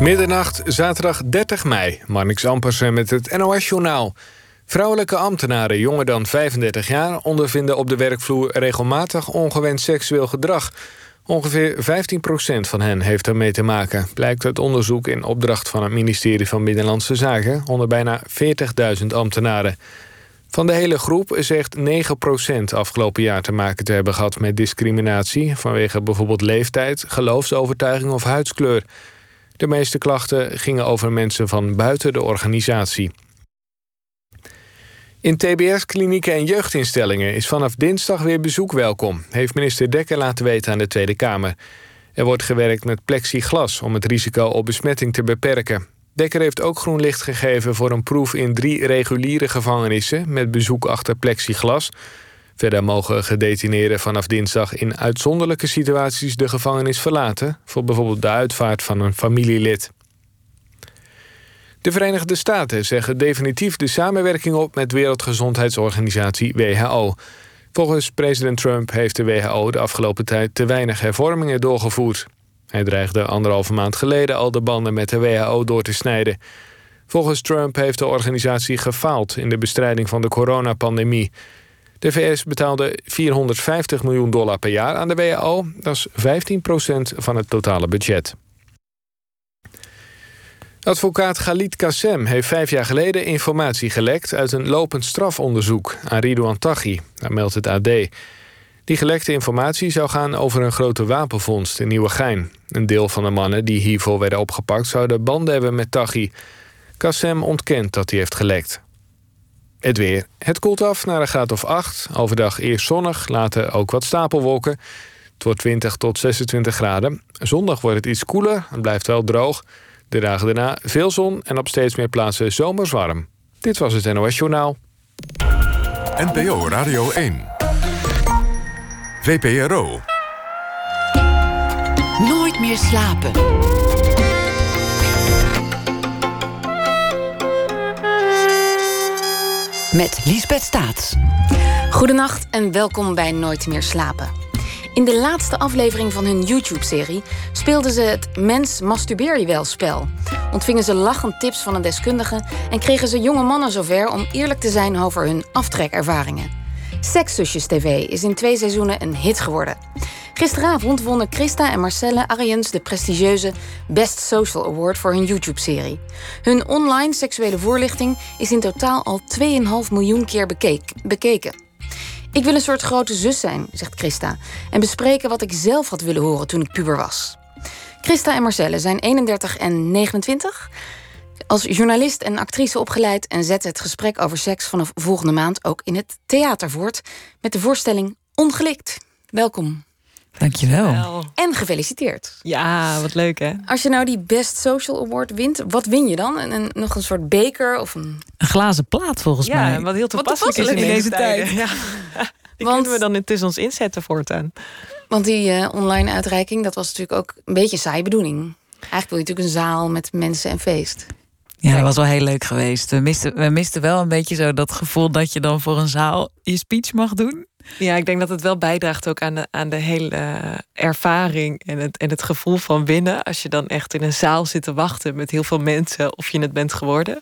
Middernacht, zaterdag 30 mei. Marnix Ampersen met het NOS-journaal. Vrouwelijke ambtenaren jonger dan 35 jaar... ondervinden op de werkvloer regelmatig ongewenst seksueel gedrag. Ongeveer 15% van hen heeft ermee te maken... blijkt uit onderzoek in opdracht van het ministerie van Binnenlandse Zaken... onder bijna 40.000 ambtenaren. Van de hele groep zegt 9% afgelopen jaar te maken te hebben gehad... met discriminatie vanwege bijvoorbeeld leeftijd, geloofsovertuiging of huidskleur... De meeste klachten gingen over mensen van buiten de organisatie. In TBS-klinieken en jeugdinstellingen is vanaf dinsdag weer bezoek welkom, heeft minister Dekker laten weten aan de Tweede Kamer. Er wordt gewerkt met plexiglas om het risico op besmetting te beperken. Dekker heeft ook groen licht gegeven voor een proef in drie reguliere gevangenissen met bezoek achter plexiglas. Verder mogen gedetineerden vanaf dinsdag in uitzonderlijke situaties de gevangenis verlaten, voor bijvoorbeeld de uitvaart van een familielid. De Verenigde Staten zeggen definitief de samenwerking op met Wereldgezondheidsorganisatie WHO. Volgens president Trump heeft de WHO de afgelopen tijd te weinig hervormingen doorgevoerd. Hij dreigde anderhalve maand geleden al de banden met de WHO door te snijden. Volgens Trump heeft de organisatie gefaald in de bestrijding van de coronapandemie. De VS betaalde 450 miljoen dollar per jaar aan de WHO. Dat is 15% van het totale budget. Advocaat Galit Kassem heeft vijf jaar geleden informatie gelekt... uit een lopend strafonderzoek aan Ridouan Taghi. Dat meldt het AD. Die gelekte informatie zou gaan over een grote wapenvondst in Nieuwegein. Een deel van de mannen die hiervoor werden opgepakt... zouden banden hebben met Taghi. Kassem ontkent dat hij heeft gelekt. Het weer. Het koelt af naar een graad of 8. Overdag eerst zonnig, later ook wat stapelwolken. Het wordt 20 tot 26 graden. Zondag wordt het iets koeler, het blijft wel droog. De dagen daarna veel zon en op steeds meer plaatsen zomers warm. Dit was het NOS Journaal. NPO Radio 1. VPRO. Nooit meer slapen. Met Liesbeth Staats. Goedenacht en welkom bij Nooit meer slapen. In de laatste aflevering van hun YouTube-serie speelden ze het Mens masturbeer je wel spel. Ontvingen ze lachend tips van een deskundige en kregen ze jonge mannen zover om eerlijk te zijn over hun aftrekervaringen. Sekszusjes TV is in twee seizoenen een hit geworden. Gisteravond wonnen Christa en Marcelle Ariens de prestigieuze Best Social Award voor hun YouTube-serie. Hun online seksuele voorlichting is in totaal al 2,5 miljoen keer bekeken. Ik wil een soort grote zus zijn, zegt Christa, en bespreken wat ik zelf had willen horen toen ik puber was. Christa en Marcelle zijn 31 en 29. Als journalist en actrice opgeleid en zetten het gesprek over seks vanaf volgende maand ook in het theater voort met de voorstelling Ongelikt. Welkom. Dankjewel. En gefeliciteerd. Ja, wat leuk hè. Als je nou die Best Social Award wint, wat win je dan? En, nog een soort beker of een... Een glazen plaat volgens ja, mij. Ja, wat heel toepasselijk, is in deze tijd. Ja. Die Want, kunnen we dan intussen ons inzetten voortaan. Want die uh, online uitreiking, dat was natuurlijk ook een beetje een saaie bedoeling. Eigenlijk wil je natuurlijk een zaal met mensen en feest. Ja, dat was wel heel leuk geweest. We misten, we misten wel een beetje zo dat gevoel dat je dan voor een zaal je speech mag doen. Ja, ik denk dat het wel bijdraagt ook aan de, aan de hele ervaring en het, en het gevoel van winnen. Als je dan echt in een zaal zit te wachten met heel veel mensen of je het bent geworden.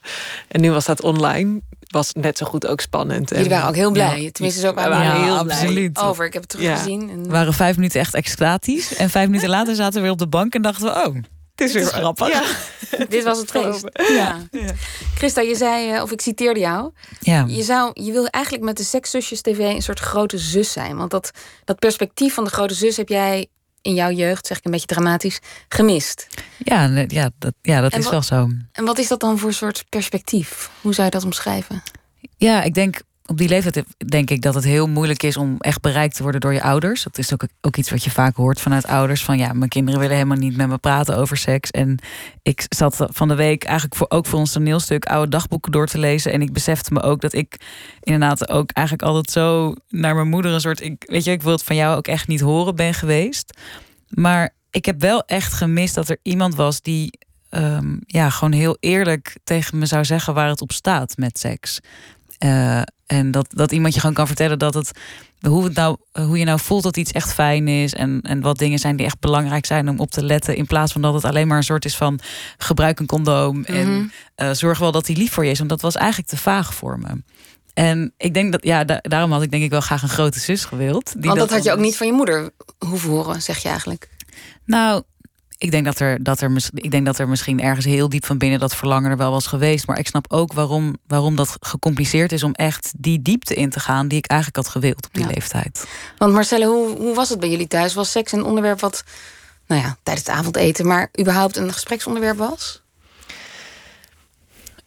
En nu was dat online. Was net zo goed ook spannend. Jullie waren ook heel blij. Tenminste, zo waren ja, heel absoluut. blij over. Ik heb het teruggezien. Ja. We waren vijf minuten echt extatisch. En vijf minuten later zaten we weer op de bank en dachten we... oh, het is weer grappig. Ja. Dit was het feest. Ja. ja. Christa, je zei, eh, of ik citeerde jou. Ja. Je, zou, je wil eigenlijk met de Sekszusjes TV een soort grote zus zijn. Want dat, dat perspectief van de grote zus heb jij in jouw jeugd, zeg ik een beetje dramatisch, gemist. Ja, ja dat, ja, dat is wel zo. En wat is dat dan voor soort perspectief? Hoe zou je dat omschrijven? Ja, ik denk op die leeftijd denk ik dat het heel moeilijk is om echt bereikt te worden door je ouders. Dat is ook, ook iets wat je vaak hoort vanuit ouders. Van ja, mijn kinderen willen helemaal niet met me praten over seks. En ik zat van de week eigenlijk voor, ook voor ons toneelstuk oude dagboeken door te lezen. En ik besefte me ook dat ik inderdaad ook eigenlijk altijd zo naar mijn moeder een soort. Ik, weet je, ik wil het van jou ook echt niet horen ben geweest. Maar ik heb wel echt gemist dat er iemand was die um, ja, gewoon heel eerlijk tegen me zou zeggen waar het op staat met seks. Uh, En dat, dat iemand je gewoon kan vertellen dat het hoe, het nou, hoe je nou voelt dat iets echt fijn is. En, en wat dingen zijn die echt belangrijk zijn om op te letten. In plaats van dat het alleen maar een soort is van gebruik een condoom. En mhm. eh, zorg wel dat hij lief voor je is. Want dat was eigenlijk te vaag voor me. En ik denk dat, ja, daarom had ik denk ik wel graag een grote zus gewild. Die Want dat, had je ook niet van je moeder hoeven horen, zeg je eigenlijk. Nou, ik denk dat, er, dat er, ik denk dat er misschien ergens heel diep van binnen dat verlangen er wel was geweest. Maar ik snap ook waarom, waarom dat gecompliceerd is om echt die diepte in te gaan die ik eigenlijk had gewild op die leeftijd. Want Marcelle, hoe, hoe was het bij jullie thuis? Was seks een onderwerp wat, nou ja, tijdens het avondeten, maar überhaupt een gespreksonderwerp was?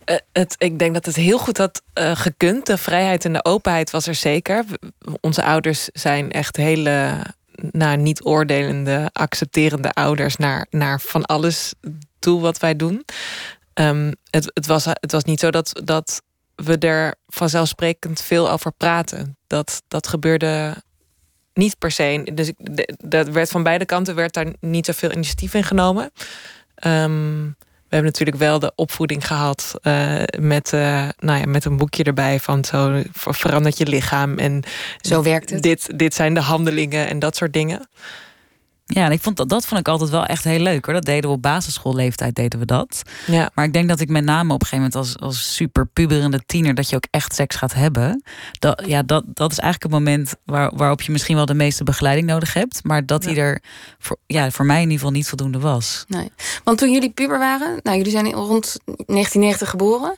Uh, het, ik denk dat het heel goed had uh, gekund. De vrijheid en de openheid was er zeker. Onze ouders zijn echt hele naar niet oordelende, accepterende ouders naar, naar van alles toe wat wij doen. Um, het, het, was, het was niet zo dat, dat we er vanzelfsprekend veel over praten. Dat, dat gebeurde niet per se. Dus dat werd van beide kanten werd daar niet zoveel initiatief in genomen. We hebben natuurlijk wel de opvoeding gehad uh, met, uh, nou ja, met een boekje erbij van zo verandert je lichaam en zo werkt het. Dit, dit zijn de handelingen en dat soort dingen. Ja, en ik vond dat, dat vond ik altijd wel echt heel leuk hoor. Dat deden we op basisschoolleeftijd, deden we dat. Ja. Maar ik denk dat ik met name op een gegeven moment als, als super puberende tiener, dat je ook echt seks gaat hebben. Dat, ja, dat, dat is eigenlijk het moment waar, waarop je misschien wel de meeste begeleiding nodig hebt. Maar dat die er voor, ja, voor mij in ieder geval niet voldoende was. Nee. Want toen jullie puber waren, nou jullie zijn rond 1990 geboren.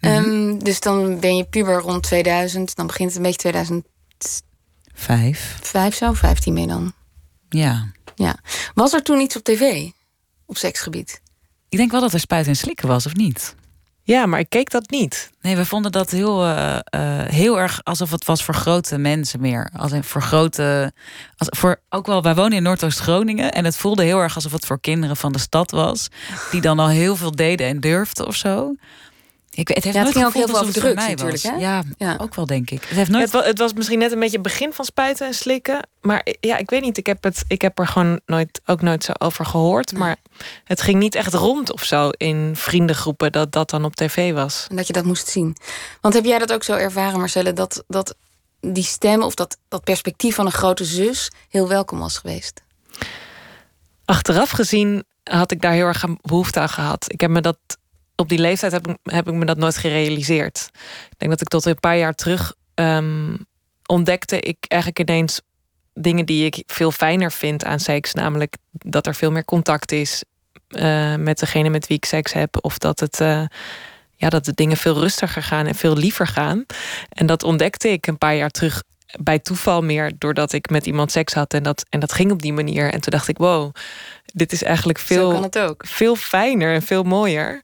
Mhm. Ehm, dus dan ben je puber rond 2000. Dan begint het een beetje 2005. Vijf zo, 15 mee dan. Ja. Ja. Was er toen iets op tv? Op seksgebied? Ik denk wel dat er spuiten en slikken was, of niet? Ja, maar ik keek dat niet. Nee, we vonden dat heel, uh, uh, heel erg alsof het was voor grote mensen meer. Als in voor grote. Als voor, ook wel, wij wonen in Noordoost-Groningen. En het voelde heel erg alsof het voor kinderen van de stad was. Die dan al heel veel deden en durfden of zo. Ik, het heeft ja, het ging ook heel veel over drugs natuurlijk. Hè? Ja, ja, ook wel denk ik. Het, heeft nooit... het, was, het was misschien net een beetje het begin van spuiten en slikken. Maar ja, ik weet niet. Ik heb, het, ik heb er gewoon nooit, ook nooit zo over gehoord. Maar het ging niet echt rond of zo in vriendengroepen dat dat dan op tv was. En dat je dat moest zien. Want heb jij dat ook zo ervaren, Marcelle? Dat, dat die stem of dat, dat perspectief van een grote zus heel welkom was geweest? Achteraf gezien had ik daar heel erg behoefte aan gehad. Ik heb me dat op die leeftijd heb ik, heb ik me dat nooit gerealiseerd. Ik denk dat ik tot een paar jaar terug um, ontdekte ik eigenlijk ineens dingen die ik veel fijner vind aan seks. Namelijk dat er veel meer contact is uh, met degene met wie ik seks heb. Of dat het. Uh, ja, dat de dingen veel rustiger gaan en veel liever gaan. En dat ontdekte ik een paar jaar terug bij toeval meer doordat ik met iemand seks had en dat, en dat ging op die manier. En toen dacht ik, wow, dit is eigenlijk veel, veel fijner en veel mooier.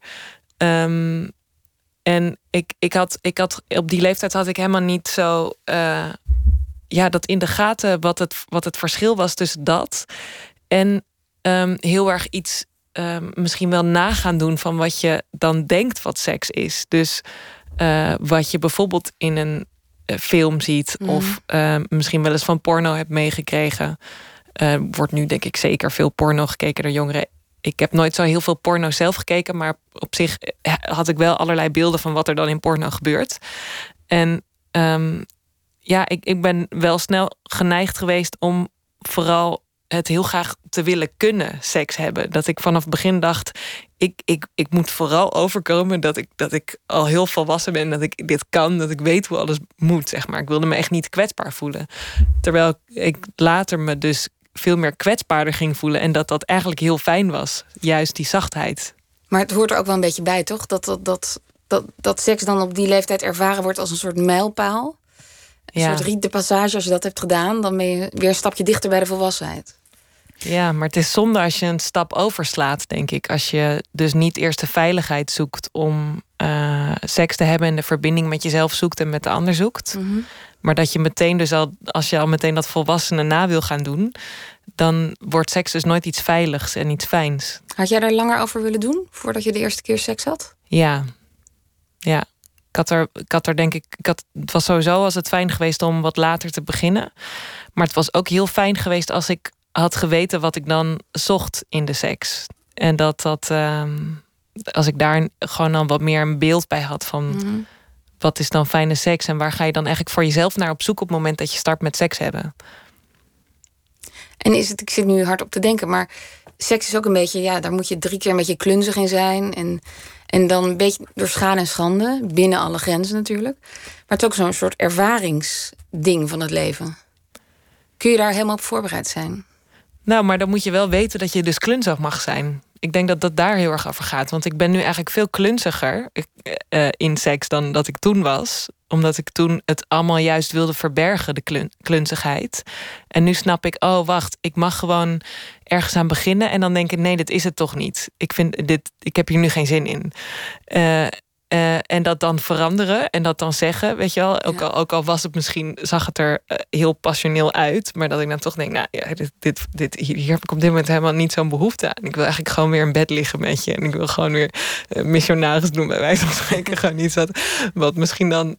Um, en ik, ik, had, ik had op die leeftijd had ik helemaal niet zo uh, ja, dat in de gaten wat het, wat het verschil was tussen dat en um, heel erg iets um, misschien wel nagaan doen van wat je dan denkt wat seks is. Dus uh, wat je bijvoorbeeld in een uh, film ziet, mm. of misschien wel eens van porno hebt meegekregen. wordt nu denk ik zeker veel porno gekeken door jongeren ik heb nooit zo heel veel porno zelf gekeken, maar op zich eh, had ik wel allerlei beelden van wat er dan in porno gebeurt. En um, ja, ik, ik ben wel snel geneigd geweest om vooral het heel graag te willen kunnen seks hebben. Dat ik vanaf het begin dacht, ik, ik, ik moet vooral overkomen dat ik, dat ik al heel volwassen ben, dat ik dit kan, dat ik weet hoe alles moet, zeg maar. Ik wilde me echt niet kwetsbaar voelen. Terwijl ik later me dus veel meer kwetsbaarder ging voelen. En dat dat eigenlijk heel fijn was. Juist die zachtheid. Maar het hoort er ook wel een beetje bij, toch? Dat, dat, dat, dat, dat seks dan op die leeftijd ervaren wordt als een soort mijlpaal. Een ja. soort riet passage. Als je dat hebt gedaan, dan ben je weer een stapje dichter bij de volwassenheid. Ja, maar het is zonde als je een stap overslaat, denk ik. Als je dus niet eerst de veiligheid zoekt om uh, seks te hebben en de verbinding met jezelf zoekt en met de ander zoekt. Mhm. Maar dat je meteen dus al, als je al meteen dat volwassene na wil gaan doen, dan wordt seks dus nooit iets veiligs en iets fijns. Had jij daar langer over willen doen voordat je de eerste keer seks had? Ja, ja. Ik had er, ik had er denk ik, ik had, het was sowieso was het fijn geweest om wat later te beginnen. Maar het was ook heel fijn geweest als ik had geweten wat ik dan zocht in de seks. En dat dat, um, als ik daar gewoon dan wat meer een beeld bij had van. Mhm wat is dan fijne seks en waar ga je dan eigenlijk voor jezelf naar op zoek op het moment dat je start met seks hebben? En is het, ik zit nu hard op te denken, maar seks is ook een beetje, ja, daar moet je drie keer een beetje klunzig in zijn. En, en dan een beetje door schade en schande, binnen alle grenzen natuurlijk. Maar het is ook zo'n soort ervaringsding van het leven. Kun je daar helemaal op voorbereid zijn? Nou, maar dan moet je wel weten dat je dus klunzig mag zijn. Ik denk dat dat daar heel erg over gaat. Want ik ben nu eigenlijk veel klunziger uh, in seks dan dat ik toen was. Omdat ik toen het allemaal juist wilde verbergen, de klun klunzigheid. En nu snap ik, oh wacht, ik mag gewoon ergens aan beginnen. En dan denk ik, nee, dit is het toch niet. Ik, vind dit, ik heb hier nu geen zin in. Uh, uh, en dat dan veranderen en dat dan zeggen, weet je wel. Ook, al, ook al was het misschien, zag het er uh, heel passioneel uit. Maar dat ik dan toch denk, nou ja, dit, dit, dit, hier heb ik op dit moment helemaal niet zo'n behoefte aan. Ik wil eigenlijk gewoon weer in bed liggen met je. En ik wil gewoon weer uh, missionaris doen, bij wijze van spreken. gewoon iets wat, wat misschien dan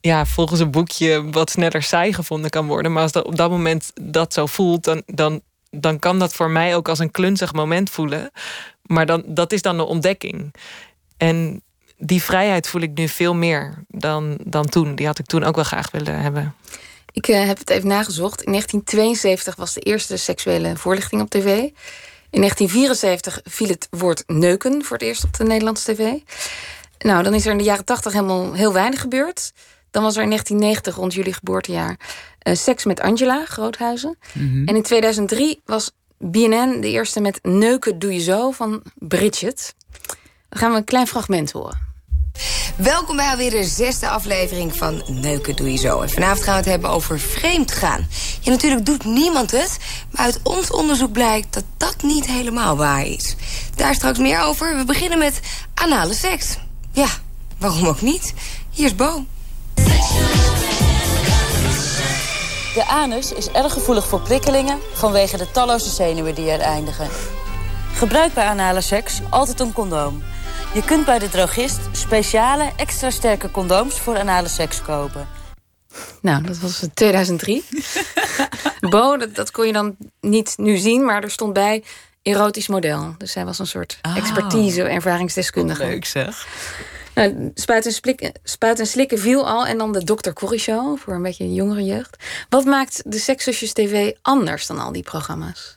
ja, volgens een boekje wat sneller saai gevonden kan worden. Maar als dat op dat moment dat zo voelt, dan, dan, dan kan dat voor mij ook als een klunzig moment voelen. Maar dan, dat is dan de ontdekking. En die vrijheid voel ik nu veel meer dan, dan toen. Die had ik toen ook wel graag willen hebben. Ik uh, heb het even nagezocht. In 1972 was de eerste seksuele voorlichting op tv. In 1974 viel het woord neuken voor het eerst op de Nederlandse tv. Nou, dan is er in de jaren 80 helemaal heel weinig gebeurd. Dan was er in 1990, rond jullie geboortejaar, uh, Seks met Angela, Groothuizen. Mm -hmm. En in 2003 was BNN de eerste met Neuken doe je zo van Bridget. Dan gaan we een klein fragment horen. Welkom bij alweer de zesde aflevering van Neuken Doe Je Zo. En vanavond gaan we het hebben over vreemd gaan. Ja, natuurlijk doet niemand het, maar uit ons onderzoek blijkt dat dat niet helemaal waar is. Daar straks meer over. We beginnen met anale seks. Ja, waarom ook niet? Hier is Bo. De anus is erg gevoelig voor prikkelingen vanwege de talloze zenuwen die er eindigen. Gebruik bij anale seks altijd een condoom. Je kunt bij de drogist speciale extra sterke condooms voor anale seks kopen. Nou, dat was 2003. Bo, dat, dat, kon je dan niet nu zien, maar er stond bij erotisch model. Dus hij was een soort oh. expertise, ervaringsdeskundige. Leuk zeg. Nou, spuit, en slikken, spuit en slikken viel al. En dan de Dr. Corrie Show voor een beetje jongere jeugd. Wat maakt de Sekszusjes TV anders dan al die programma's?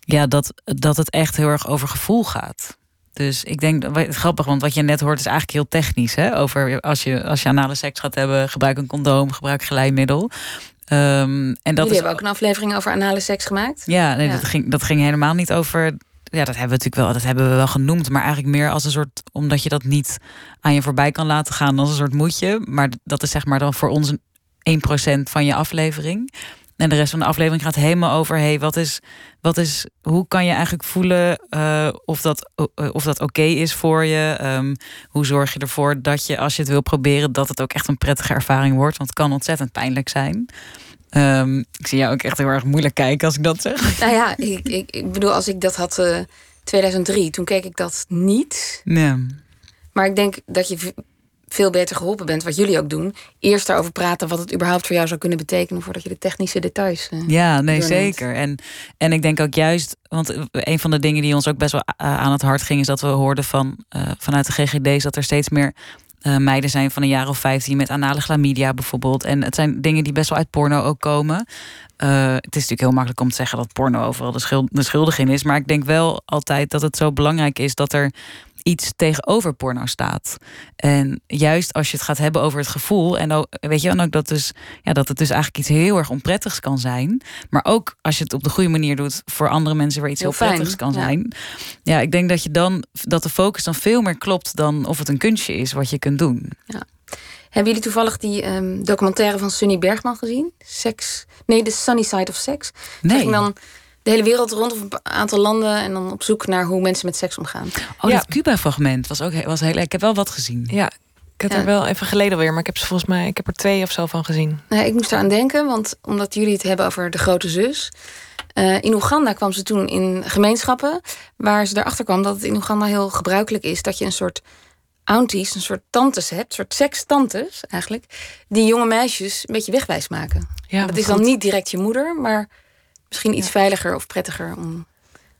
Ja, dat, dat het echt heel erg over gevoel gaat. Dus ik denk, het grappig, want wat je net hoort is eigenlijk heel technisch. Hè? Over als je, als je anale seks gaat hebben, gebruik een condoom, gebruik glijmiddel. Um, en dat Jullie is, hebben ook een aflevering over anale seks gemaakt. Ja, nee, Dat, ging, dat ging helemaal niet over. Ja, dat hebben we natuurlijk wel, dat hebben we wel genoemd. Maar eigenlijk meer als een soort, omdat je dat niet aan je voorbij kan laten gaan als een soort moedje. Maar dat is zeg maar dan voor ons een 1% van je aflevering. En de rest van de aflevering gaat helemaal over: hey, wat is, wat is, hoe kan je eigenlijk voelen uh, of dat, uh, of dat oké okay is voor je? Um, hoe zorg je ervoor dat je, als je het wil proberen, dat het ook echt een prettige ervaring wordt? Want het kan ontzettend pijnlijk zijn. Um, ik zie jou ook echt heel erg moeilijk kijken als ik dat zeg. Nou ja, ik, ik, ik bedoel, als ik dat had uh, 2003, toen keek ik dat niet. Nee. Maar ik denk dat je veel beter geholpen bent, wat jullie ook doen. Eerst daarover praten wat het überhaupt voor jou zou kunnen betekenen voordat je de technische details. Uh, ja, nee, zeker. En, en ik denk ook juist, want een van de dingen die ons ook best wel aan het hart ging, is dat we hoorden van uh, vanuit de GGD's dat er steeds meer uh, meiden zijn van een jaar of 15 met anale chlamydia bijvoorbeeld. En het zijn dingen die best wel uit porno ook komen. Uh, het is natuurlijk heel makkelijk om te zeggen dat porno overal de, schuld, de schuldig in is. Maar ik denk wel altijd dat het zo belangrijk is dat er iets tegenover porno staat. En juist als je het gaat hebben over het gevoel. En ook, weet je, dan ook dat, dus, ja, dat het dus eigenlijk iets heel erg onprettigs kan zijn. Maar ook als je het op de goede manier doet voor andere mensen waar iets heel, heel prettigs kan zijn. Ja, ik denk dat je dan dat de focus dan veel meer klopt dan of het een kunstje is wat je kunt doen. Ja. Hebben jullie toevallig die um, documentaire van Sunny Bergman gezien? Seks. Nee, The Sunny Side of Sex. Nee. dan de hele wereld rond of een aantal landen en dan op zoek naar hoe mensen met seks omgaan. Oh, ja. dat Cuba-fragment was ook was heel. Ik heb wel wat gezien. Ja, ik heb er wel even geleden weer, maar ik heb ze volgens mij, ik heb er twee of zo van gezien. Nee, ik moest eraan denken, want omdat jullie het hebben over de grote zus. Uh, in Oeganda kwam ze toen in gemeenschappen waar ze erachter kwam dat het in Oeganda heel gebruikelijk is dat je een soort aunties, een soort tantes hebt, een soort sekstantes eigenlijk, die jonge meisjes een beetje wegwijs maken. Ja, dat is dan niet direct je moeder, maar misschien iets veiliger of prettiger om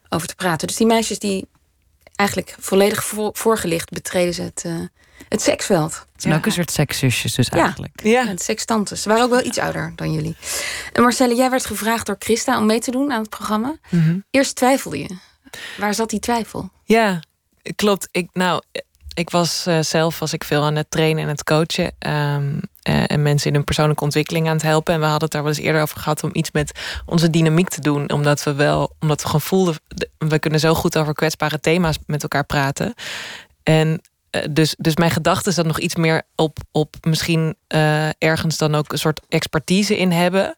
over te praten. Dus die meisjes die eigenlijk volledig voorgelicht betreden ze het, uh, het seksveld. Het zijn ook een soort sekszusjes dus eigenlijk. Ja, het sekstantes. Ze waren ook wel iets ouder dan jullie. En Marcelle, jij werd gevraagd door Christa om mee te doen aan het programma. Mhm. Eerst twijfelde je. Waar zat die twijfel? Ja, klopt. Ik, nou, ik was uh, zelf was ik veel aan het trainen en het coachen. Um, en mensen in hun persoonlijke ontwikkeling aan het helpen. En we hadden het daar wel eens eerder over gehad om iets met onze dynamiek te doen. Omdat we wel, omdat we gewoon voelden, we kunnen zo goed over kwetsbare thema's met elkaar praten. En eh, dus, dus mijn gedachte is dat nog iets meer op, op misschien uh, ergens dan ook een soort expertise in hebben.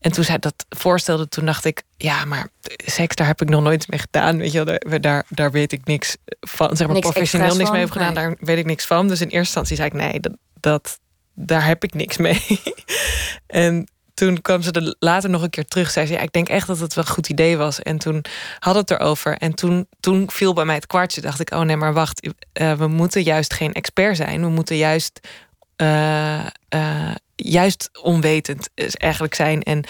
En toen zij dat voorstelde, toen dacht ik, ja, maar seks, daar heb ik nog nooit mee gedaan. Weet je, daar, daar, daar weet ik niks van. Zeg maar professioneel niks mee heb gedaan, daar weet ik niks van. Dus in eerste instantie zei ik, nee, dat, dat daar heb ik niks mee. en toen kwam ze er later nog een keer terug. Zei ze, ja, ik denk echt dat het wel een goed idee was. En toen had het erover. En toen, toen viel bij mij het kwartje. Dacht ik, oh nee, maar wacht. Uh, we moeten juist geen expert zijn. We moeten juist, uh, uh, juist onwetend eigenlijk zijn. En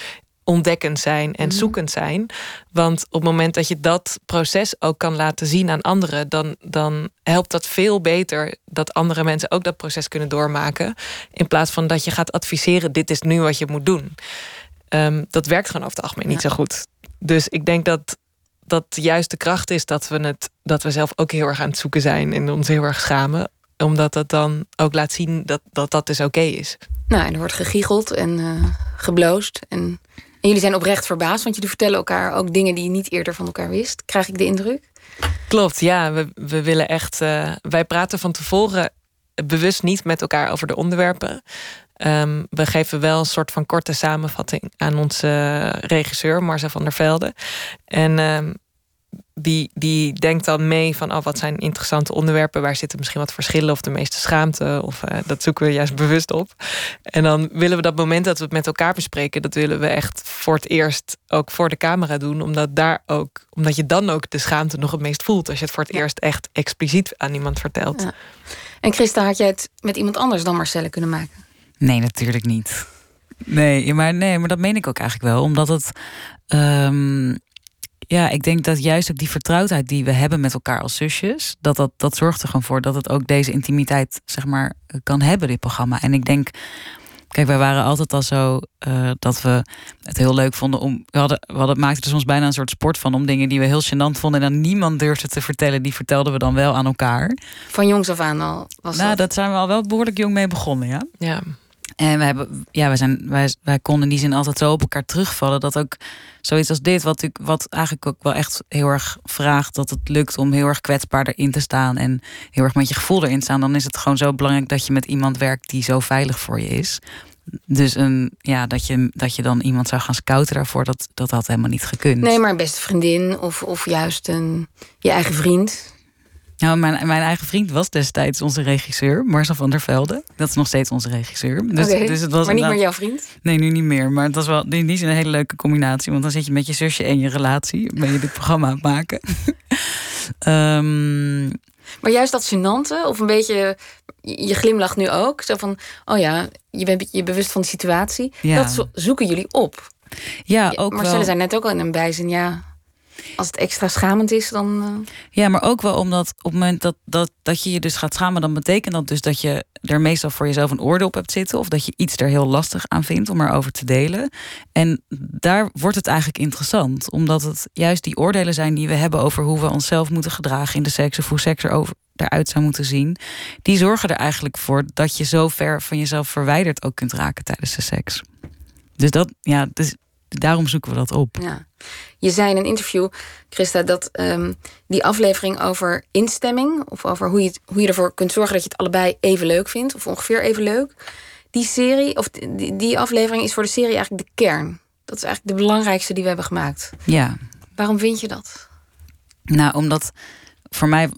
ontdekkend zijn en mhm. zoekend zijn. Want op het moment dat je dat proces ook kan laten zien aan anderen, dan, dan helpt dat veel beter dat andere mensen ook dat proces kunnen doormaken. In plaats van dat je gaat adviseren: dit is nu wat je moet doen. Um, dat werkt gewoon over het algemeen niet zo goed. Dus ik denk dat dat juist de kracht is dat we, het, dat we zelf ook heel erg aan het zoeken zijn en ons heel erg schamen. Omdat dat dan ook laat zien dat dat, dat dus oké is. Nou, en er wordt gegiegeld en uh, gebloost. En en jullie zijn oprecht verbaasd, want jullie vertellen elkaar ook dingen die je niet eerder van elkaar wist. Krijg ik de indruk? Klopt, ja. We, we willen echt. Uh, wij praten van tevoren bewust niet met elkaar over de onderwerpen. Um, we geven wel een soort van korte samenvatting aan onze regisseur, Marcel van der Velde. En um, die, die denkt dan mee van oh, wat zijn interessante onderwerpen, waar zitten misschien wat verschillen of de meeste schaamte. Of uh, dat zoeken we juist bewust op. En dan willen we dat moment dat we het met elkaar bespreken, dat willen we echt voor het eerst ook voor de camera doen. Omdat, daar ook, omdat je dan ook de schaamte nog het meest voelt. Als je het voor het eerst echt expliciet aan iemand vertelt. Ja. En Christa, had jij het met iemand anders dan Marcelle kunnen maken? Nee, natuurlijk niet. Nee, maar, nee, maar dat meen ik ook eigenlijk wel. Omdat het. Um, ja, ik denk dat juist ook die vertrouwdheid die we hebben met elkaar als zusjes, dat, dat, dat zorgt er gewoon voor dat het ook deze intimiteit, zeg maar, kan hebben, dit programma. En ik denk, kijk, wij waren altijd al zo uh, dat we het heel leuk vonden om. We hadden, we hadden, maakten er soms bijna een soort sport van om dingen die we heel gênant vonden en dan niemand durfde te vertellen, die vertelden we dan wel aan elkaar. Van jongs af aan al was Nou, dat, dat zijn we al wel behoorlijk jong mee begonnen, ja. Ja. En we hebben, ja, wij, zijn, wij, wij konden in die zin altijd zo op elkaar terugvallen. Dat ook zoiets als dit, wat, ik, wat eigenlijk ook wel echt heel erg vraagt dat het lukt om heel erg kwetsbaar erin te staan. En heel erg met je gevoel erin te staan. Dan is het gewoon zo belangrijk dat je met iemand werkt die zo veilig voor je is. Dus een, ja, dat, je, dat je dan iemand zou gaan scouten daarvoor, dat, dat had helemaal niet gekund. Nee, maar een beste vriendin of, of juist een, je eigen vriend. Nou, mijn, mijn eigen vriend was destijds onze regisseur, Marcel van der Velde. Dat is nog steeds onze regisseur. Dus, dus het was maar niet meer jouw vriend? Nee, nu niet meer. Maar het was wel zin een hele leuke combinatie. Want dan zit je met je zusje en je relatie. Ben je dit programma aan het maken. um, maar juist dat gênante, of een beetje, je glimlacht nu ook. Zo van, oh ja, je bent je bewust van de situatie. Ja. Dat zoeken jullie op. Ja, ook Marcelle wel. zei net ook al in een bijzin, ja, als het extra schamend is, dan. Uh... Ja, maar ook wel omdat op het moment dat, dat, dat je je dus gaat schamen, dan betekent dat dus dat je er meestal voor jezelf een oordeel op hebt zitten. Of dat je iets er heel lastig aan vindt om erover te delen. En daar wordt het eigenlijk interessant. Omdat het juist die oordelen zijn die we hebben over hoe we onszelf moeten gedragen in de seks. Of hoe seks erover, eruit zou moeten zien. Die zorgen er eigenlijk voor dat je zo ver van jezelf verwijderd ook kunt raken tijdens de seks. Dus dat, ja, dus daarom zoeken we dat op. Ja. Je zei in een interview, Christa, dat ehm, die aflevering over instemming, of over hoe je, hoe je ervoor kunt zorgen dat je het allebei even leuk vindt, of ongeveer even leuk, die serie, of die, die aflevering is voor de serie eigenlijk de kern. Dat is eigenlijk de belangrijkste die we hebben gemaakt. Ja. Waarom vind je dat? Nou, omdat voor mij,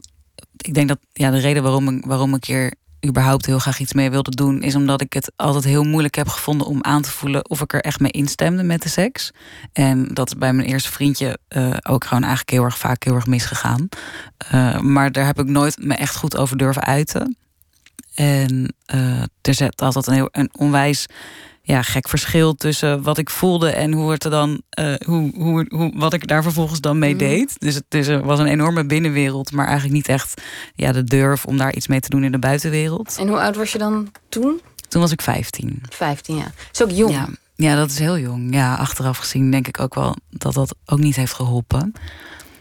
ik denk dat ja, de reden waarom waarom ik hier überhaupt heel graag iets mee wilde doen, is omdat ik het altijd heel moeilijk heb gevonden om aan te voelen of ik er echt mee instemde met de seks. En dat is bij mijn eerste vriendje uh, ook gewoon eigenlijk heel erg vaak heel erg misgegaan. Uh, maar daar heb ik nooit me echt goed over durven uiten. En uh, er zit altijd een, heel, een onwijs ja, gek verschil tussen wat ik voelde en hoe het er dan, uh, hoe, hoe, hoe, wat ik daar vervolgens dan mee mhm. deed. Dus het is, was een enorme binnenwereld, maar eigenlijk niet echt ja, de durf om daar iets mee te doen in de buitenwereld. En hoe oud was je dan toen? Toen was ik 15. 15, ja. Is ook jong. Ja, ja, dat is heel jong. Ja, achteraf gezien denk ik ook wel dat dat ook niet heeft geholpen.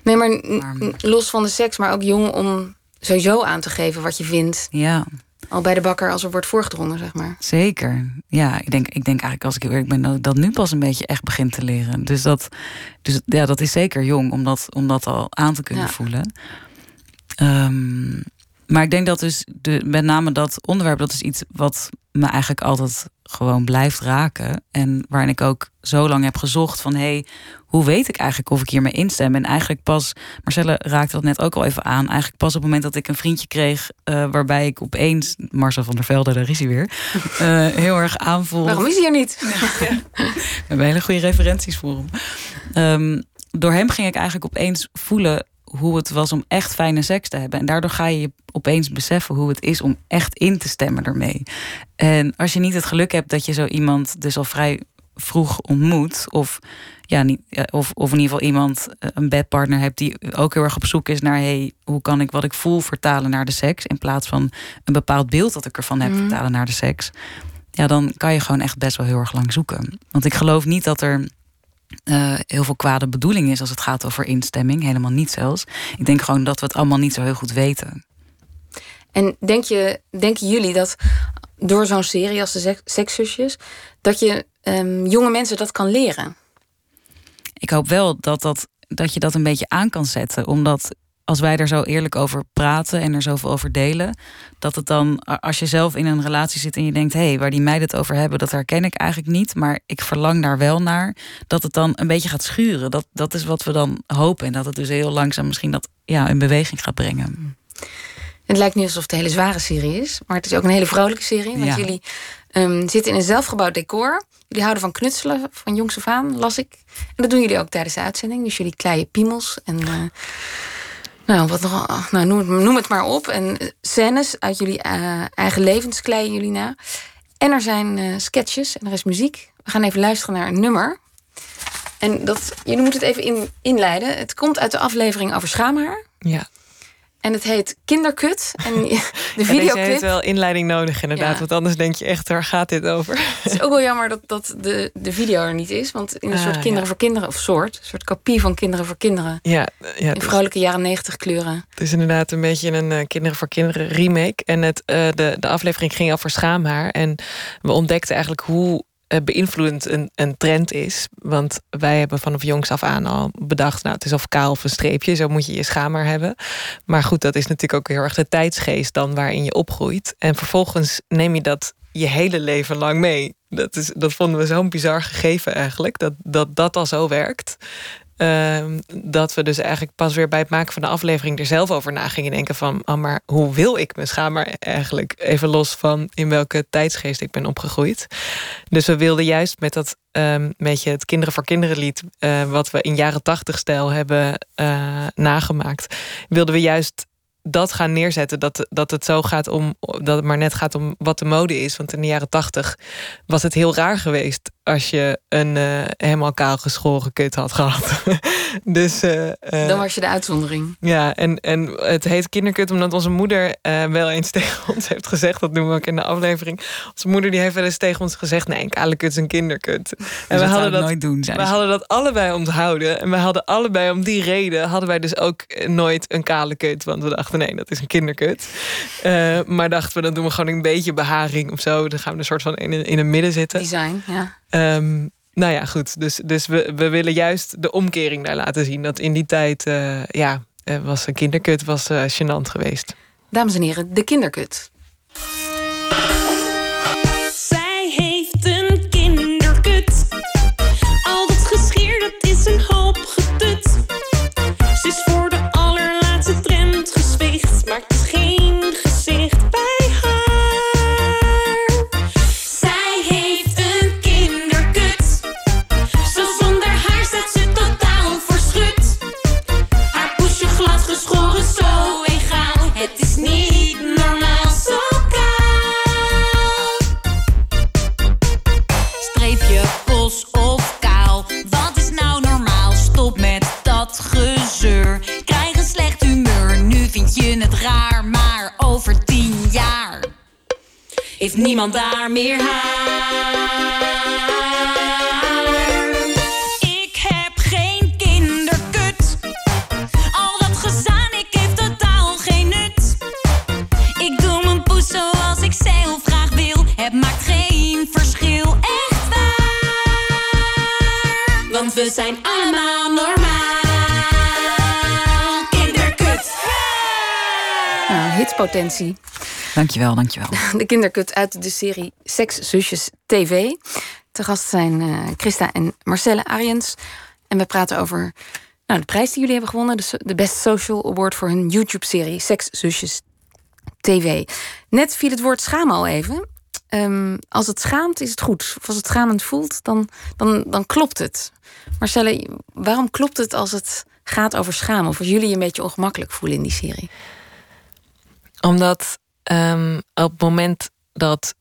Nee, maar, maar los van de seks, maar ook jong om sowieso aan te geven wat je vindt. Ja. Al bij de bakker als er wordt voorgedrongen, zeg maar. Zeker. Ja, ik denk, ik denk eigenlijk als ik eerlijk ben dat dat nu pas een beetje echt begint te leren. Dus dat, dus, ja, dat is zeker jong om dat, om dat al aan te kunnen voelen. Um, maar ik denk dat dus de, met name dat onderwerp, dat is iets wat me eigenlijk altijd gewoon blijft raken. En waarin ik ook zo lang heb gezocht van hé, hey, hoe weet ik eigenlijk of ik hiermee instem? En eigenlijk pas, Marcelle raakte dat net ook al even aan. Eigenlijk pas op het moment dat ik een vriendje kreeg, uh, waarbij ik opeens, Marcel van der Velde, daar is hij weer, uh, heel erg aanvoel. Waarom is hij er niet? We hebben hele goede referenties voor hem. Um, door hem ging ik eigenlijk opeens voelen hoe het was om echt fijne seks te hebben. En daardoor ga je opeens beseffen hoe het is om echt in te stemmen ermee. En als je niet het geluk hebt dat je zo iemand dus al vrij vroeg ontmoet, of, ja, niet, of, of in ieder geval iemand, eh, een bedpartner hebt die ook heel erg op zoek is naar hey, hoe kan ik wat ik voel vertalen naar de seks, in plaats van een bepaald beeld dat ik ervan heb mhm. vertalen naar de seks. Ja, dan kan je gewoon echt best wel heel erg lang zoeken. Want ik geloof niet dat er uh, heel veel kwade bedoeling is als het gaat over instemming. Helemaal niet zelfs. Ik denk gewoon dat we het allemaal niet zo heel goed weten. En denk je, denken jullie dat door zo'n serie als de Sekszusjes... dat je um, jonge mensen dat kan leren? Ik hoop wel dat, dat, dat je dat een beetje aan kan zetten. Omdat als wij er zo eerlijk over praten en er zoveel over delen, dat het dan, als je zelf in een relatie zit en je denkt, hé, hey, waar die meiden het over hebben, dat herken ik eigenlijk niet, maar ik verlang daar wel naar, dat het dan een beetje gaat schuren. Dat, dat is wat we dan hopen en dat het dus heel langzaam misschien dat ja, in beweging gaat brengen. Het lijkt niet alsof het een hele zware serie is, maar het is ook een hele vrolijke serie. Want jullie um, zitten in een zelfgebouwd decor. Jullie houden van knutselen van jongs af aan, las ik. En dat doen jullie ook tijdens de uitzending. Dus jullie kleien piemels en... Uh, nou, wat nog, nou noem, het, maar op. En scènes uit jullie uh, eigen levens kleien jullie na. En er zijn uh, sketches en er is muziek. We gaan even luisteren naar een nummer. En dat, jullie moeten het even in, inleiden. Het komt uit de aflevering over schaamhaar. Ja. En het heet Kinderkut. En de video heeft wel inleiding nodig, inderdaad. Want anders denk je echt, waar gaat dit over? Het is ook wel jammer dat, dat de, de video er niet is. Want in een soort ah, kinderen voor kinderen, of soort, een soort kopie van kinderen voor kinderen. Ja, ja in vrolijke jaren negentig kleuren. Het is inderdaad een beetje een uh, kinderen voor kinderen remake. En het, uh, de, de aflevering ging over schaamhaar. En we ontdekten eigenlijk hoe eh, beïnvloedend een, een trend is. Want wij hebben vanaf jongs af aan al bedacht... nou, het is of kaal of een streepje, zo moet je je schaamhaar hebben. Maar goed, dat is natuurlijk ook heel erg de tijdsgeest... dan waarin je opgroeit. En vervolgens neem je dat je hele leven lang mee. Dat, is, dat vonden we zo'n bizar gegeven eigenlijk, dat, dat dat al zo werkt. Ehm, dat we dus eigenlijk pas weer bij het maken van de aflevering er zelf over na gingen denken van, oh, maar hoe wil ik mijn schaamhaar eigenlijk even los van in welke tijdsgeest ik ben opgegroeid. Dus we wilden juist met dat um, beetje het Kinderen voor Kinderen lied, uh, wat we in jaren tachtig stijl hebben uh, nagemaakt, wilden we juist dat gaan neerzetten. Dat, dat het zo gaat om. Dat het maar net gaat om wat de mode is. Want in de jaren tachtig was het heel raar geweest. Als je een uh, helemaal kaal geschoren kut had gehad. dus. Uh, Dan was je de uitzondering. Ja, en, en het heet kinderkut omdat onze moeder wel eens tegen ons heeft gezegd. Dat doen we ook in de aflevering. Onze moeder die heeft wel eens tegen ons gezegd: nee, een kale kut is een kinderkut. en dus we hadden dat nooit doen. We hadden dat allebei onthouden. En we hadden allebei om die reden hadden wij dus ook nooit een kale kut. Want we dachten nee, dat is een kinderkut. Maar dachten we, dan doen we gewoon een beetje beharing of zo. Dan gaan we een soort van in, in het midden zitten. Design, ja. Um, nou ja, goed. Dus, dus we, we willen juist de omkering daar laten zien. Dat in die tijd, uh, ja, was een kinderkut was uh, gênant geweest. Dames en heren, de kinderkut. Niemand daar meer haar. Ik heb geen kinderkut. Al dat gezaan, ik heeft totaal geen nut. Ik doe mijn poes zoals ik zelf graag wil. Het maakt geen verschil, echt waar. Want we zijn allemaal normaal. Kinderkut. Nou, hitspotentie. Dankjewel, dankjewel. De kinderkut uit de serie Sekszusjes TV. Te gast zijn eh, Christa en Marcelle Ariens. En we praten over nou, de prijs die jullie hebben gewonnen. De, so- de Best Social Award voor hun YouTube-serie Sekszusjes TV. Net viel het woord schamen al even. Ehm, als het schaamt, is het goed. Of als het schamend voelt, dan, dan, dan klopt het. Marcelle, waarom klopt het als het gaat over schamen? Of als jullie je een beetje ongemakkelijk voelen in die serie? Omdat ehm, op het moment dat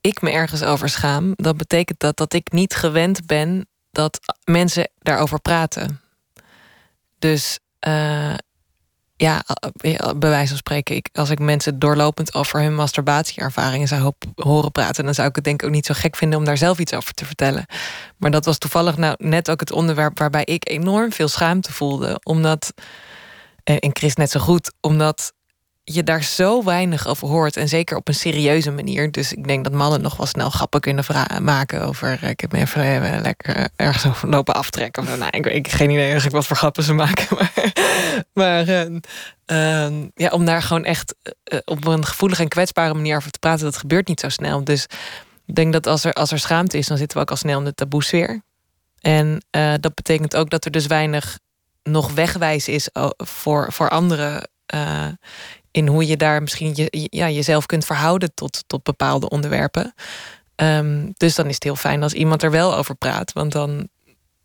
ik me ergens over schaam, dat betekent dat dat ik niet gewend ben dat mensen daarover praten. Dus eh, ja, bij wijze van spreken, ik, als ik mensen doorlopend over hun masturbatieervaringen zou horen praten, dan zou ik het denk ik ook niet zo gek vinden om daar zelf iets over te vertellen. Maar dat was toevallig nou net ook het onderwerp waarbij ik enorm veel schaamte voelde. Omdat, eh, en Chris net zo goed, omdat je daar zo weinig over hoort. En zeker op een serieuze manier. Dus ik denk dat mannen nog wel snel grappen kunnen maken over. eh, Ik heb me even eh, lekker eh, ergens over lopen aftrekken. Of, nou, ik, ik geen idee eigenlijk wat voor grappen ze maken. Maar, maar eh, ehm, ja, om daar gewoon echt op een gevoelige en kwetsbare manier over te praten, dat gebeurt niet zo snel. Dus ik denk dat als er, als er schaamte is, dan zitten we ook al snel in de taboesfeer. En dat betekent ook dat er dus weinig nog wegwijs is voor, voor anderen. In hoe je daar misschien je, ja, jezelf kunt verhouden tot, tot bepaalde onderwerpen. Ehm, dus dan is het heel fijn als iemand er wel over praat. Want dan